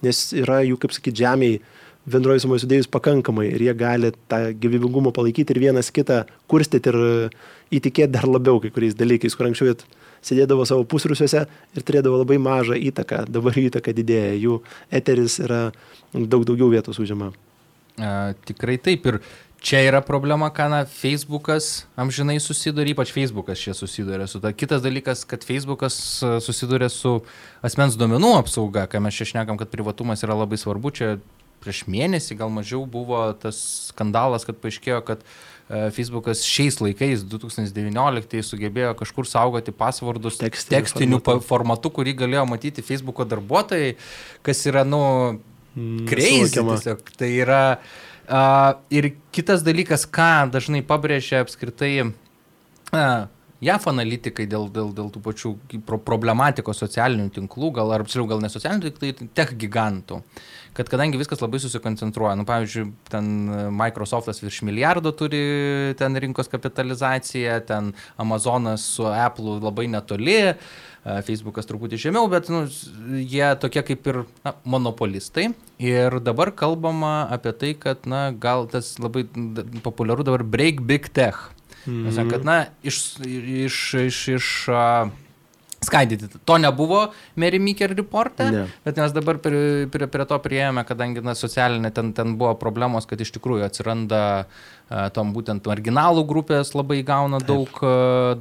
Nes yra jų, kaip sakyti, žemiai bendroji sumoje sudėjus pakankamai ir jie gali tą gyvybingumą palaikyti ir vienas kitą kurstyti ir įtikėti dar labiau kai kuriais dalykais, kur anksčiau jie sėdėdavo savo pusrusiuose ir turėdavo labai mažą įtaką, dabar įtaka didėja, jų eteris yra daug daugiau vietos užima. A, tikrai taip ir Čia yra problema, ką na, Facebookas amžinai susiduria, ypač Facebookas čia susiduria su ta. Kitas dalykas, kad Facebookas susiduria su asmens duomenų apsauga, kai mes čia šnekam, kad privatumas yra labai svarbu. Čia prieš mėnesį gal mažiau buvo tas skandalas, kad paaiškėjo, kad e, Facebookas šiais laikais, 2019, sugebėjo kažkur saugoti pasvardus tekstiniu, tekstiniu formatu. formatu, kurį galėjo matyti Facebooko darbuotojai, kas yra, nu, mm, crazy. Tiesiog. Tai yra Uh, ir kitas dalykas, ką dažnai pabrėžia apskritai uh, JAF analitikai dėl, dėl, dėl tų pačių pro problematikos socialinių tinklų, gal ar apsiriau gal ne socialinių, tai tech gigantų. Kad kadangi viskas labai susikoncentruoja, nu, pavyzdžiui, ten Microsoftas virš milijardo turi ten rinkos kapitalizaciją, ten Amazonas su Apple labai netoli, uh, Facebookas truputį žemiau, bet nu, jie tokie kaip ir na, monopolistai. Ir dabar kalbama apie tai, kad na, gal tas labai populiaru dabar break big tech. Mm -hmm. Kad na, iš, iš, iš, iš uh, skaidyti. To nebuvo Mary Meeker reporte, ne. bet mes dabar prie, prie, prie to prieėjome, kadangi na, socialinė ten, ten buvo problemos, kad iš tikrųjų atsiranda tom būtent marginalų grupės labai gauna daug,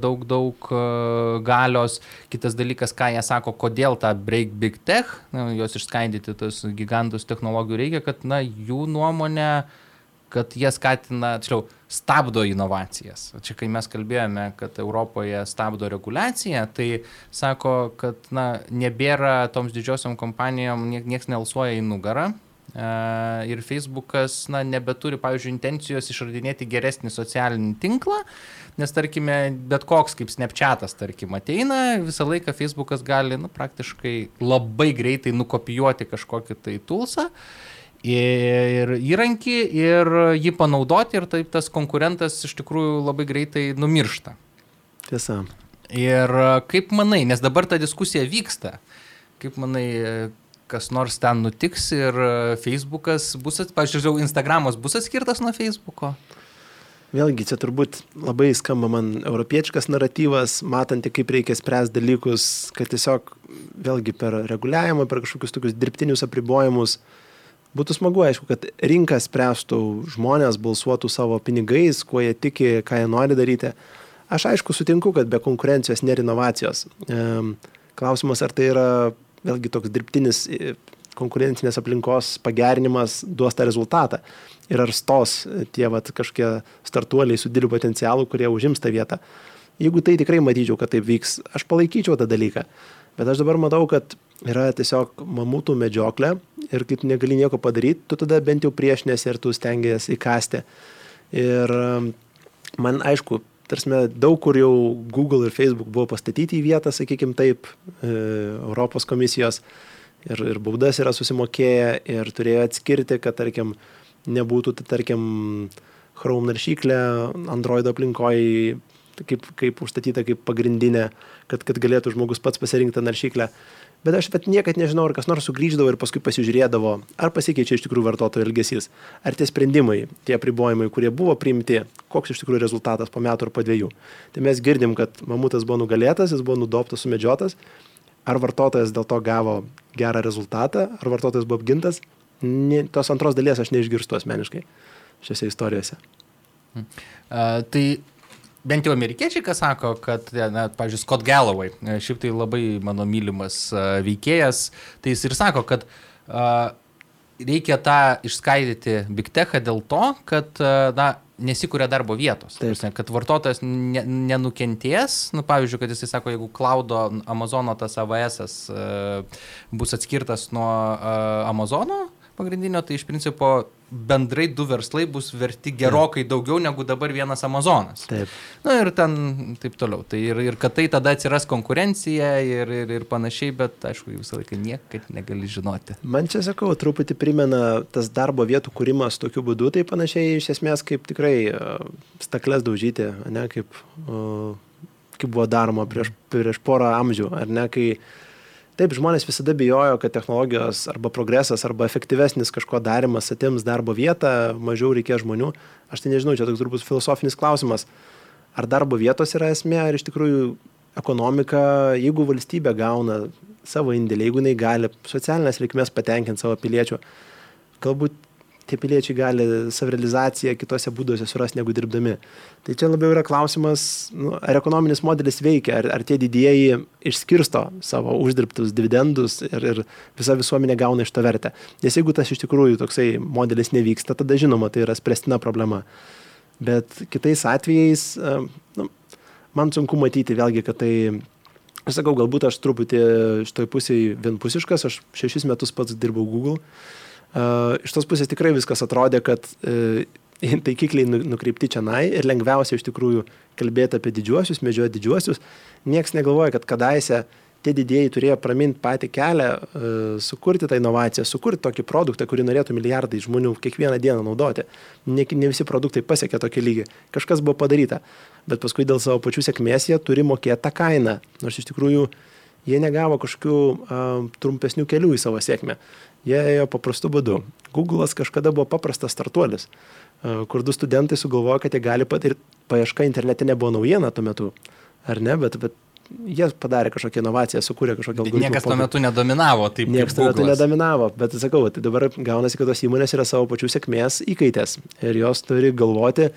daug, daug galios. Kitas dalykas, ką jie sako, kodėl tą break big tech, na, juos išskaidyti tos gigantus technologijų reikia, kad na, jų nuomonė kad jie skatina, tiksliau, stabdo inovacijas. Čia kai mes kalbėjome, kad Europoje stabdo reguliaciją, tai sako, kad na, nebėra toms didžiosiom kompanijom, niekas nelsuoja į nugarą, ir Facebookas na, nebeturi, pavyzdžiui, intencijos išradinėti geresnį socialinį tinklą, nes, tarkime, bet koks kaip Snapchatas, tarkim, ateina, visą laiką Facebookas gali nu, praktiškai labai greitai nukopijuoti kažkokį tai tulsą ir įrankį ir jį panaudoti ir taip tas konkurentas iš tikrųjų labai greitai numiršta. Tiesa. Ir kaip manai, nes dabar ta diskusija vyksta, kaip manai, kas nors ten nutiks ir e, Facebookas bus, pažiūrėjau, Instagramas bus atskirtas nuo Facebooko? Vėlgi, čia turbūt labai skamba man europiečikas naratyvas, matanti, kaip reikia spręsti dalykus, kad tiesiog vėlgi per reguliavimą, per kažkokius tokius dirbtinius apribojimus būtų smagu, aišku, kad rinka spręstų, žmonės balsuotų savo pinigais, kuo jie tiki, ką jie nori daryti. Aš aišku sutinku, kad be konkurencijos nėra inovacijos. Klausimas, ar tai yra vėlgi toks dirbtinis e, konkurencinės aplinkos pagerinimas duos tą rezultatą. Ir ar stos tie vat, kažkokie startuoliai su dideliu potencialu, kurie užims tą vietą. Jeigu tai tikrai matyčiau, kad taip vyks, aš palaikyčiau tą dalyką. Bet aš dabar matau, kad yra tiesiog mamutų medžioklė ir kai tu negali nieko padaryti, tu tada bent jau priešinėsi ir tu stengiasi įkasti. Ir man aišku, tarsi daug kur jau Google ir Facebook buvo pastatyti į vietą, sakykime taip, e, Europos komisijos ir, ir baudas yra susimokėję ir turėjo atskirti, kad tarkim nebūtų, tai, tarkim, Chrome naršyklė Android aplinkoje kaip, kaip užstatyta kaip pagrindinė, kad, kad galėtų žmogus pats pasirinkti naršyklę. Bet aš bet niekad nežinau, ar kas nors sugrįždavo ir paskui pasižiūrėdavo, ar pasikeičia iš tikrųjų vartotojų elgesys, ar tie sprendimai, tie apribojimai, kurie buvo priimti, koks iš tikrųjų rezultatas po metų ar po dviejų. Tai mes girdim, kad mamutas buvo nugalėtas, jis buvo nudoptas, sumedžiotas, ar vartotojas dėl to gavo gerą rezultatą, ar vartotojas buvo apgintas, ne, tos antros dalies aš neišgirstu asmeniškai šiose istorijose. Uh, tai bent jau amerikiečiai, kas sako, kad, na, pavyzdžiui, Scott Galloway, e, šiaip tai labai mano mylimas uh, veikėjas, tai jis ir sako, kad uh, reikia tą išskaidyti Big Techą dėl to, kad, uh, na, nesikuria darbo vietos. Taip. Kad vartotojas ne, nenukentės, nu, pavyzdžiui, kad jisai sako, jeigu klaudo Amazono tas AWS uh, bus atskirtas nuo uh, Amazono pagrindinio, tai iš principo bendrai du verslai bus verti gerokai daugiau negu dabar vienas Amazonas. Taip. Na ir ten taip toliau. Tai ir, ir kad tai tada atsiras konkurencija ir, ir, ir panašiai, bet aišku, visą laiką niekad negali žinoti. Man čia sakau, truputį primena tas darbo vietų kūrimas tokiu būdu, tai panašiai iš esmės kaip tikrai uh, stakles daužyti, ne kaip, kaip buvo daroma prieš, prieš porą amžių, ar ne, kai Taip, žmonės visada bijojo, kad technologijos arba progresas arba efektyvesnis kažko darimas atims darbo vietą, mažiau reikės žmonių. Aš tai nežinau, čia toks turbūt filosofinis klausimas. Ar darbo vietos yra esmė, ar iš tikrųjų ekonomika, jeigu valstybė gauna savo indėlį, jeigu jinai gali socialinės reikmės patenkinti savo piliečių, galbūt tie piliečiai gali savirealizaciją kitose būduose surasti negu dirbdami. Tai čia labiau yra klausimas, nu, ar ekonominis modelis veikia, ar, ar tie didieji išskirsto savo uždirbtus dividendus ir, ir visa visuomenė gauna iš to vertę. Nes jeigu tas iš tikrųjų toksai modelis nevyksta, tada žinoma, tai yra spręstina problema. Bet kitais atvejais, nu, man sunku matyti vėlgi, kad tai Aš sakau, galbūt aš truputį šitoj pusėje vienpusiškas, aš šešis metus pats dirbau Google Iš tos pusės tikrai viskas atrodė, kad e, (laughs) taikikliai nu, nukreipti čia nai ir lengviausia iš tikrųjų kalbėti apie didžiuosius, medžioti didžiuosius. Niekas negalvoja, kad kadaise tie didėjai turėjo praminti patį kelią, e, sukurti tą inovaciją, sukurti tokį produktą, kurį norėtų milijardai žmonių kiekvieną dieną naudoti. Ne, ne visi produktai pasiekė tokį lygį. Kažkas buvo padaryta. Bet paskui dėl savo pačių sėkmės jie turi mokėti tą kainą. Nors iš tikrųjų jie negavo kažkokių uh, trumpesnių kelių į savo sėkmę. Jie ėjo paprastu būdu. Google'as kažkada buvo paprastas startuolis, kur du studentai sugalvojo, kad jie gali patirti, paieška internete nebuvo naujiena tuo metu, ar ne, bet, bet jie padarė kažkokią inovaciją, sukūrė kažkokią algoritmą. Niekas tuo metu nedominavo, taip. Niekas tuo metu nedominavo, bet sakau, tai dabar gaunasi, kad tos įmonės yra savo pačių sėkmės įkaitės ir jos turi galvoti,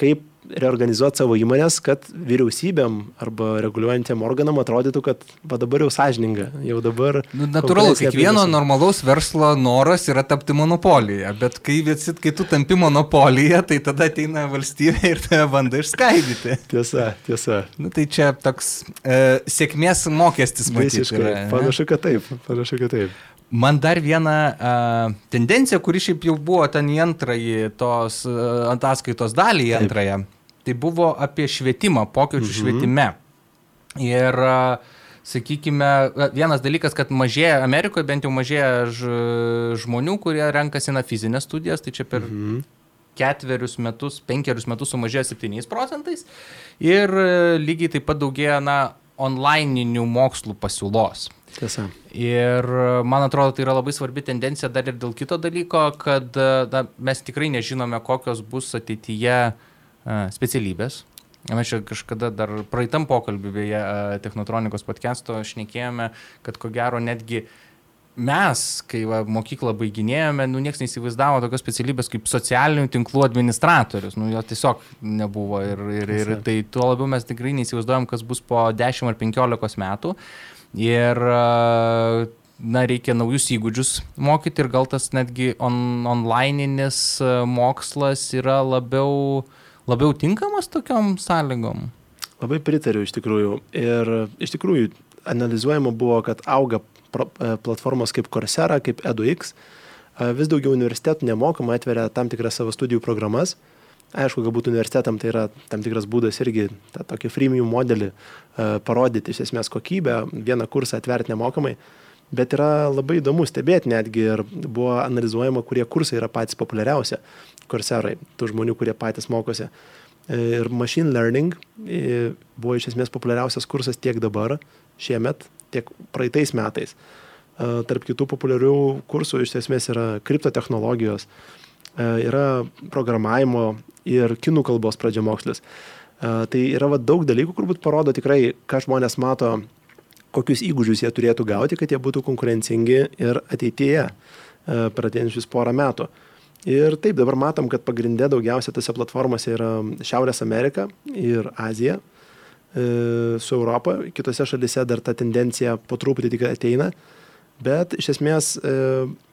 kaip reorganizuoti savo įmonės, kad vyriausybėm arba reguliuojantiem organam atrodytų, kad va dabar jau sąžininga, jau dabar. Nu, natūralu, kiekvieno normalaus verslo noras yra tapti monopoliją, bet kai, visi, kai tu tampi monopoliją, tai tada ateina valstybė ir tave bando išskaidyti. (laughs) Tiesa, tiesa. Nu, tai čia toks e, sėkmės mokestis, matyti. Visiškai. Panašu, kad taip. Panašu, kad taip. Man dar viena uh, tendencija, kuri šiaip jau buvo ten į antrąjį tos uh, ataskaitos dalį, į antrąją, tai buvo apie švietimą, pokyčių mhm. švietime. Ir, uh, sakykime, vienas dalykas, kad mažėja, Amerikoje bent jau mažėja žmonių, kurie renkasi na fizinės studijas, tai čia per mhm. ketverius metus, penkerius metus sumažėjo 7 procentais. Ir lygiai taip pat daugėja, na, onlininių mokslų pasiūlos. Tiesa. Ir man atrodo, tai yra labai svarbi tendencija dar ir dėl kito dalyko, kad na, mes tikrai nežinome, kokios bus ateityje specialybės. Mes čia kažkada dar praeitam pokalbį, beje, Technotronikos podcast'o šnekėjome, kad ko gero netgi mes, kai va, mokyklą baiginėjome, nu, niekas neįsivaizdavo tokios specialybės kaip socialinių tinklų administratorius. Nu, jo tiesiog nebuvo. Ir, ir, ir tai tuo labiau mes tikrai neįsivaizduojam, kas bus po 10 ar 15 metų. Ir na, reikia naujus įgūdžius mokyti ir gal tas netgi on, onlineinis mokslas yra labiau, labiau tinkamas tokiom sąlygom. Labai pritariu iš tikrųjų. Ir iš tikrųjų analizuojama buvo, kad auga platformos kaip Coursera, kaip EduX. Vis daugiau universitetų nemokamai atveria tam tikras savo studijų programas. Aišku, galbūt universitetam tai yra tam tikras būdas irgi tą tokį freemium modelį uh, parodyti iš esmės kokybę, vieną kursą atverti nemokamai, bet yra labai įdomu stebėti netgi ir buvo analizuojama, kurie kursai yra patys populiariausi kurserai, tų žmonių, kurie patys mokosi. Ir machine learning e, buvo iš esmės populiariausias kursas tiek dabar, šiemet, tiek praeitais metais. Uh, tarp kitų populiarių kursų iš esmės yra kriptotechnologijos, uh, yra programavimo ir kinų kalbos pradžiamokslis. Tai yra va, daug dalykų, kur būt parodo tikrai, ką žmonės mato kokius įgūdžius jie turėtų gauti, kad jie būtų konkurencingi ir ateityje e, per ateinančius porą metų. Ir taip, dabar matom, kad pagrindė daugiausia tose platformose yra Šiaurės Amerika ir Azija e, su Europą. Kitose šalise dar ta tendencija po truputį tik ateina. Bet iš esmės e,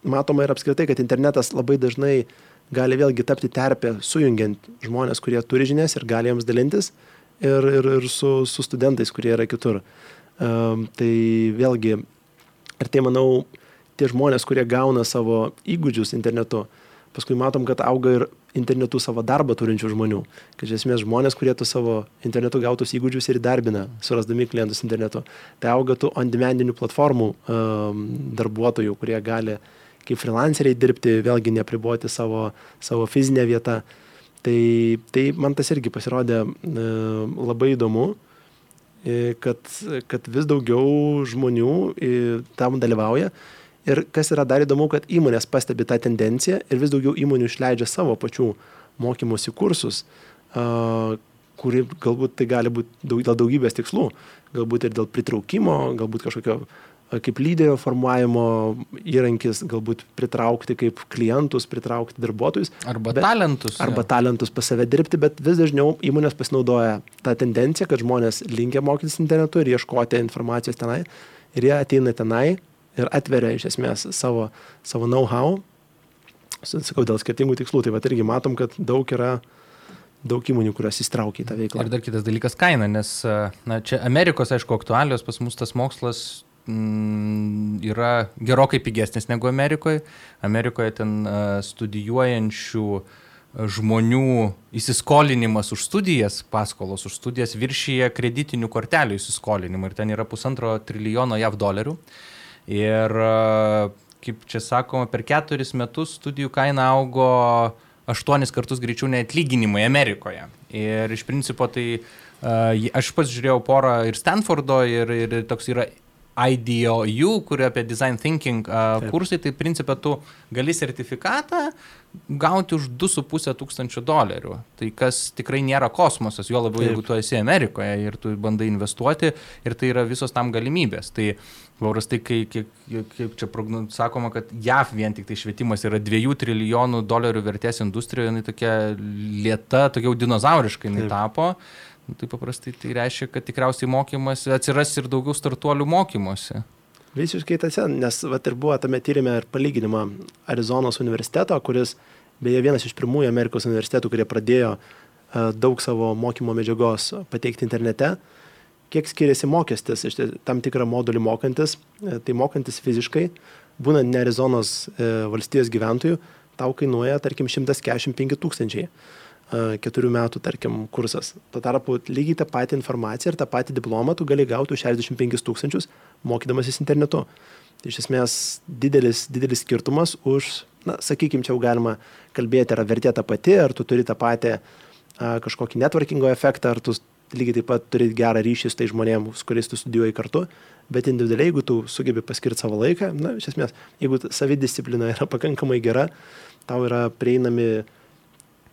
matoma ir apskritai, kad internetas labai dažnai gali vėlgi tapti terpė sujungiant žmonės, kurie turi žinias ir gali jiems dalintis ir, ir, ir su, su studentais, kurie yra kitur. Um, tai vėlgi, ir tai manau, tie žmonės, kurie gauna savo įgūdžius internetu, paskui matom, kad auga ir internetu savo darbą turinčių žmonių. Kad iš esmės žmonės, kurie tu savo internetu gautus įgūdžius ir darbina, surasdami klientus internetu. Tai auga tų on-demandinių platformų um, darbuotojų, kurie gali kaip freelanceriai dirbti, vėlgi nepriboti savo, savo fizinę vietą. Uh, Tai, tai man tas irgi pasirodė e, labai įdomu, e, kad, kad vis daugiau žmonių e, tam dalyvauja. Ir kas yra dar įdomu, kad įmonės pastebi tą tendenciją ir vis daugiau įmonių išleidžia savo pačių mokymosi kursus, kuri galbūt tai gali būti daug, dėl daugybės tikslų, galbūt ir dėl pritraukimo, galbūt kažkokio kaip lyderio formuojimo įrankis, galbūt pritraukti kaip klientus, pritraukti darbuotojus. Arba bet, talentus. Arba ja. talentus pas save dirbti, bet vis dažniau įmonės pasinaudoja tą tendenciją, kad žmonės linkia mokytis internetu ir ieškoti informacijos tenai. Ir jie ateina tenai ir atveria iš esmės savo, savo know-how, sakau, dėl skirtingų tikslų. Tai va irgi matom, kad daug yra daug įmonių, kurios įstraukia į tą veiklą. Ir dar kitas dalykas - kaina, nes na, čia Amerikos, aišku, aktualios, pas mus tas mokslas mm, yra gerokai pigesnis negu Amerikoje. Amerikoje ten studijuojančių žmonių įsiskolinimas už studijas, paskolos už studijas viršyje kreditinių kortelių įsiskolinimą ir ten yra pusantro trilijono JAV dolerių. Ir kaip čia sakoma, per keturis metus studijų kaina augo aštuonis kartus greičiau nei atlyginimai Amerikoje. Ir iš principo tai aš pats žiūrėjau porą ir Stanfordo, ir, ir toks yra IDOU, kurio apie design thinking uh, kursai, tai principė tu gali sertifikatą gauti už 2,5 tūkstančių dolerių. Tai kas tikrai nėra kosmosas, jo labiau Taip. jeigu tu esi Amerikoje ir tu bandai investuoti ir tai yra visos tam galimybės. Tai paprastai, kai, kaip, kaip čia sakoma, kad JAV vien tik tai švietimas yra 2 trilijonų dolerių vertės industrijoje, jinai tokia lieta, tokia jau dinozauriškai jinai Taip. tapo. Nu, tai paprastai tai reiškia, kad tikriausiai mokymas atsiras ir daugiau startuolių mokymosi. Visiškai tas, nes vat, ir buvo tame tyrimė ir palyginimo Arizonos universiteto, kuris beje vienas iš pirmųjų Amerikos universitetų, kurie pradėjo uh, daug savo mokymo medžiagos pateikti internete. Kiek skiriasi mokestis iš tam tikrą modulį mokantis, e, tai mokantis fiziškai, būnant ne Arizonos e, valstijos gyventojų, tau kainuoja, tarkim, 145 tūkstančiai keturių metų, tarkim, kursas. Tuo tarpu lygiai tą patį informaciją ir tą patį diplomą tu gali gauti už 65 tūkstančius mokydamasis internetu. Iš esmės didelis, didelis skirtumas už, na, sakykime, čia jau galima kalbėti, ar vertė ta pati, ar tu turi tą patį a, kažkokį networkingo efektą, ar tu lygiai taip pat turi gerą ryšį su tai žmonėmis, kuriais tu studijuoji kartu, bet individualiai, jeigu tu sugebi paskirti savo laiką, na, iš esmės, jeigu savidisciplina yra pakankamai gera, tau yra prieinami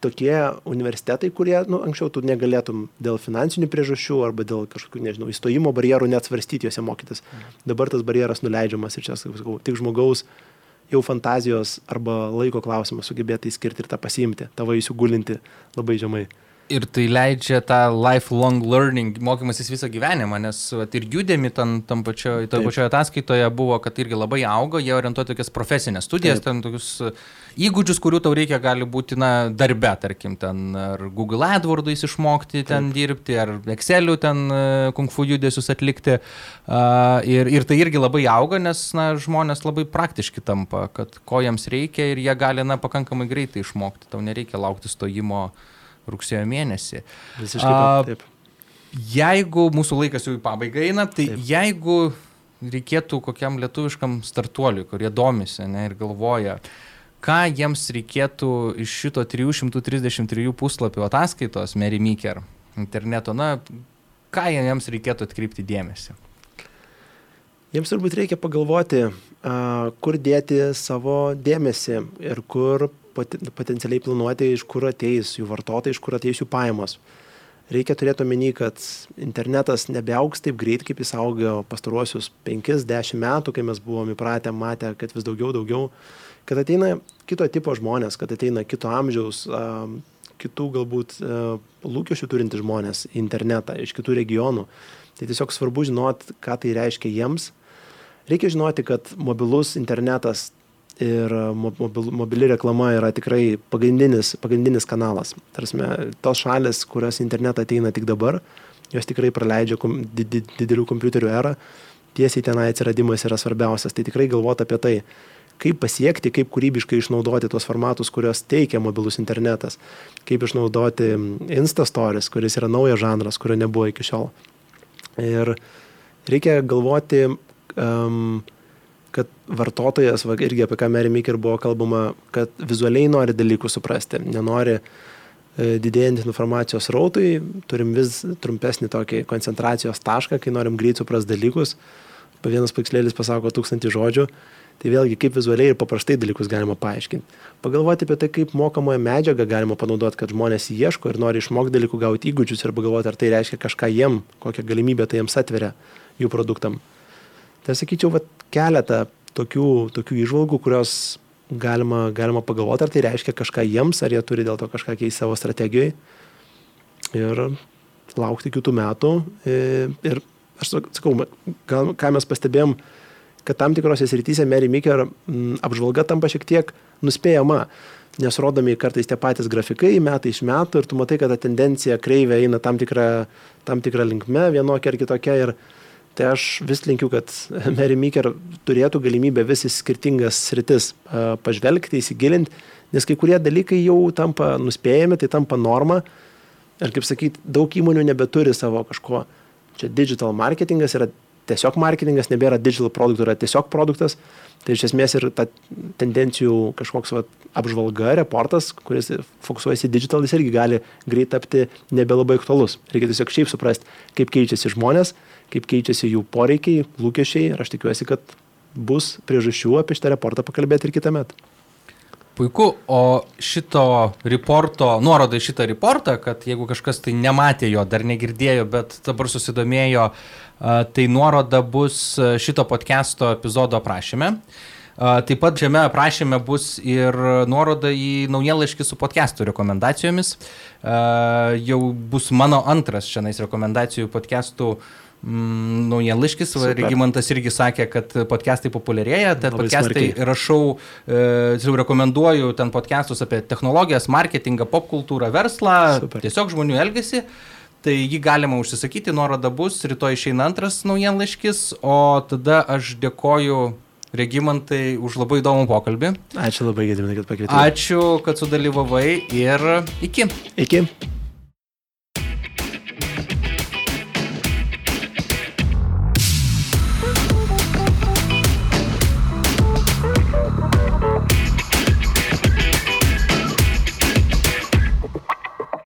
tokie universitetai, kurie, nu, anksčiau tu negalėtum dėl finansinių priežasčių arba dėl kažkokių, nežinau, įstojimo barjerų net svarstyti juose mokytis. Dabar tas barjeras nuleidžiamas ir čia, sakau, tik žmogaus jau fantazijos arba laiko klausimas sugebėti įskirti ir tą pasiimti, tą vaisių gulinti labai žemai. Ir tai leidžia tą lifelong learning, mokymasis visą gyvenimą, nes at, ir judėmi tam, tam pačioje, toje pačioje ataskaitoje buvo, kad irgi labai augo, jie orientuoja tokias profesinės studijas, Taip. ten tokius įgūdžius, kurių tau reikia, gali būti, na, darbe, tarkim, ten ar Google AdWords'ais išmokti ten Taip. dirbti, ar Excel'u ten e, kung fu judesius atlikti. Uh, ir, ir tai irgi labai auga, nes, na, žmonės labai praktiški tampa, kad ko jiems reikia ir jie gali, na, pakankamai greitai išmokti, tau nereikia laukti stojimo rugsėjo mėnesį. Visiškai uh, taip. Jeigu mūsų laikas jau į pabaigą eina, tai taip. jeigu reikėtų kokiam lietuviškam startuoliui, kurie domisi ne, ir galvoja, ką jiems reikėtų iš šito 333 puslapių ataskaitos Mary Meeker interneto, na, ką jiems reikėtų atkreipti dėmesį? Jiems turbūt reikia pagalvoti, kur dėti savo dėmesį ir kur potencialiai planuoti, iš kur ateis jų vartotojai, iš kur ateis jų pajamos. reikia turėti omeny, kad internetas nebeauks taip greit, kaip jis augo pastaruosius 5-10 metų, kai mes buvome įpratę, matę, kad vis daugiau, daugiau, kad ateina kito tipo žmonės, kad ateina kito amžiaus, kitų galbūt lūkesčių turinti žmonės į internetą iš kitų regionų. Tai tiesiog svarbu žinoti, ką tai reiškia jiems. Reikia žinoti, kad mobilus internetas ir mobil, mobili reklama yra tikrai pagrindinis, pagrindinis kanalas. Tarsi, tos šalis, kurios internetą ateina tik dabar, jos tikrai praleidžia kom, did, didelių kompiuterių erą, tiesiai tenai atsiradimas yra svarbiausias. Tai tikrai galvoti apie tai, kaip pasiekti, kaip kūrybiškai išnaudoti tos formatus, kurios teikia mobilus internetas, kaip išnaudoti Instastories, kuris yra naujas žanras, kurio nebuvo iki šiol. Ir reikia galvoti, um, kad vartotojas, va, irgi apie ką Mary Maker buvo kalbama, kad vizualiai nori dalykų suprasti, nenori e, didėjant informacijos rautui, turim vis trumpesnį tokį koncentracijos tašką, kai norim greit suprasti dalykus. Pa vienas paikslėlis pasako tūkstantį žodžių, tai vėlgi kaip vizualiai ir paprastai dalykus galima paaiškinti. Pagalvoti apie tai, kaip mokamoje medžiagą galima panaudoti, kad žmonės ieško ir nori išmokti dalykų, gauti įgūdžius ir pagalvoti, ar tai reiškia kažką jiem, kokią galimybę tai jiems atveria jų produktam. Tai sakyčiau, va, keletą tokių, tokių išvalgų, kurios galima, galima pagalvoti, ar tai reiškia kažką jiems, ar jie turi dėl to kažką keisti savo strategijoje. Ir laukti kitų metų. E, ir aš sakau, gal, ką mes pastebėjom, kad tam tikrose srityse Mary Maker apžvalga tampa šiek tiek nuspėjama, nes rodomi kartais tie patys grafikai metai iš metų ir tu matai, kad ta tendencija kreivė eina tam tikrą, tam tikrą linkme, vienokia ar kitokia. Ir, Tai aš vis linkiu, kad Mary Meeker turėtų galimybę vis į skirtingas sritis pažvelgti, įsigilinti, nes kai kurie dalykai jau tampa nuspėjami, tai tampa norma. Ir kaip sakyti, daug įmonių nebeturi savo kažko. Čia digital marketingas yra tiesiog marketingas, nebėra digital produktų, yra tiesiog produktas. Tai iš esmės ir ta tendencijų kažkoks va, apžvalga, reportas, kuris fokusuojasi digital, jis irgi gali greit tapti nebelabai aktualus. Reikia tiesiog šiaip suprasti, kaip keičiasi žmonės, kaip keičiasi jų poreikiai, lūkesčiai ir aš tikiuosi, kad bus priežasčių apie šitą reportą pakalbėti ir kitą metą. Puiku, o šito reporto, nuoroda į šitą reportą, kad jeigu kažkas tai nematė jo, dar negirdėjo, bet dabar susidomėjo, tai nuoroda bus šito podcast'o epizodo aprašyme. Taip pat šiame aprašyme bus ir nuoroda į naujienlaiškį su podcastų rekomendacijomis. Jau bus mano antras šiandien rekomendacijų podcastų Mm, naujienlaiškis, Regimantas irgi sakė, kad podcastai populiarėja, tad Labai podcastai smarkiai. rašau, e, rekomenduoju ten podcastus apie technologijas, marketingą, popkultūrą, verslą, Super. tiesiog žmonių elgesį. Tai jį galima užsisakyti, nuoroda bus, rytoj išeina antras naujienlaiškis, o tada aš dėkoju Regimantai už labai įdomų pokalbį. Ačiū labai, Gediminai, kad pakvietėte. Ačiū, kad sudalyvavai ir iki. Iki.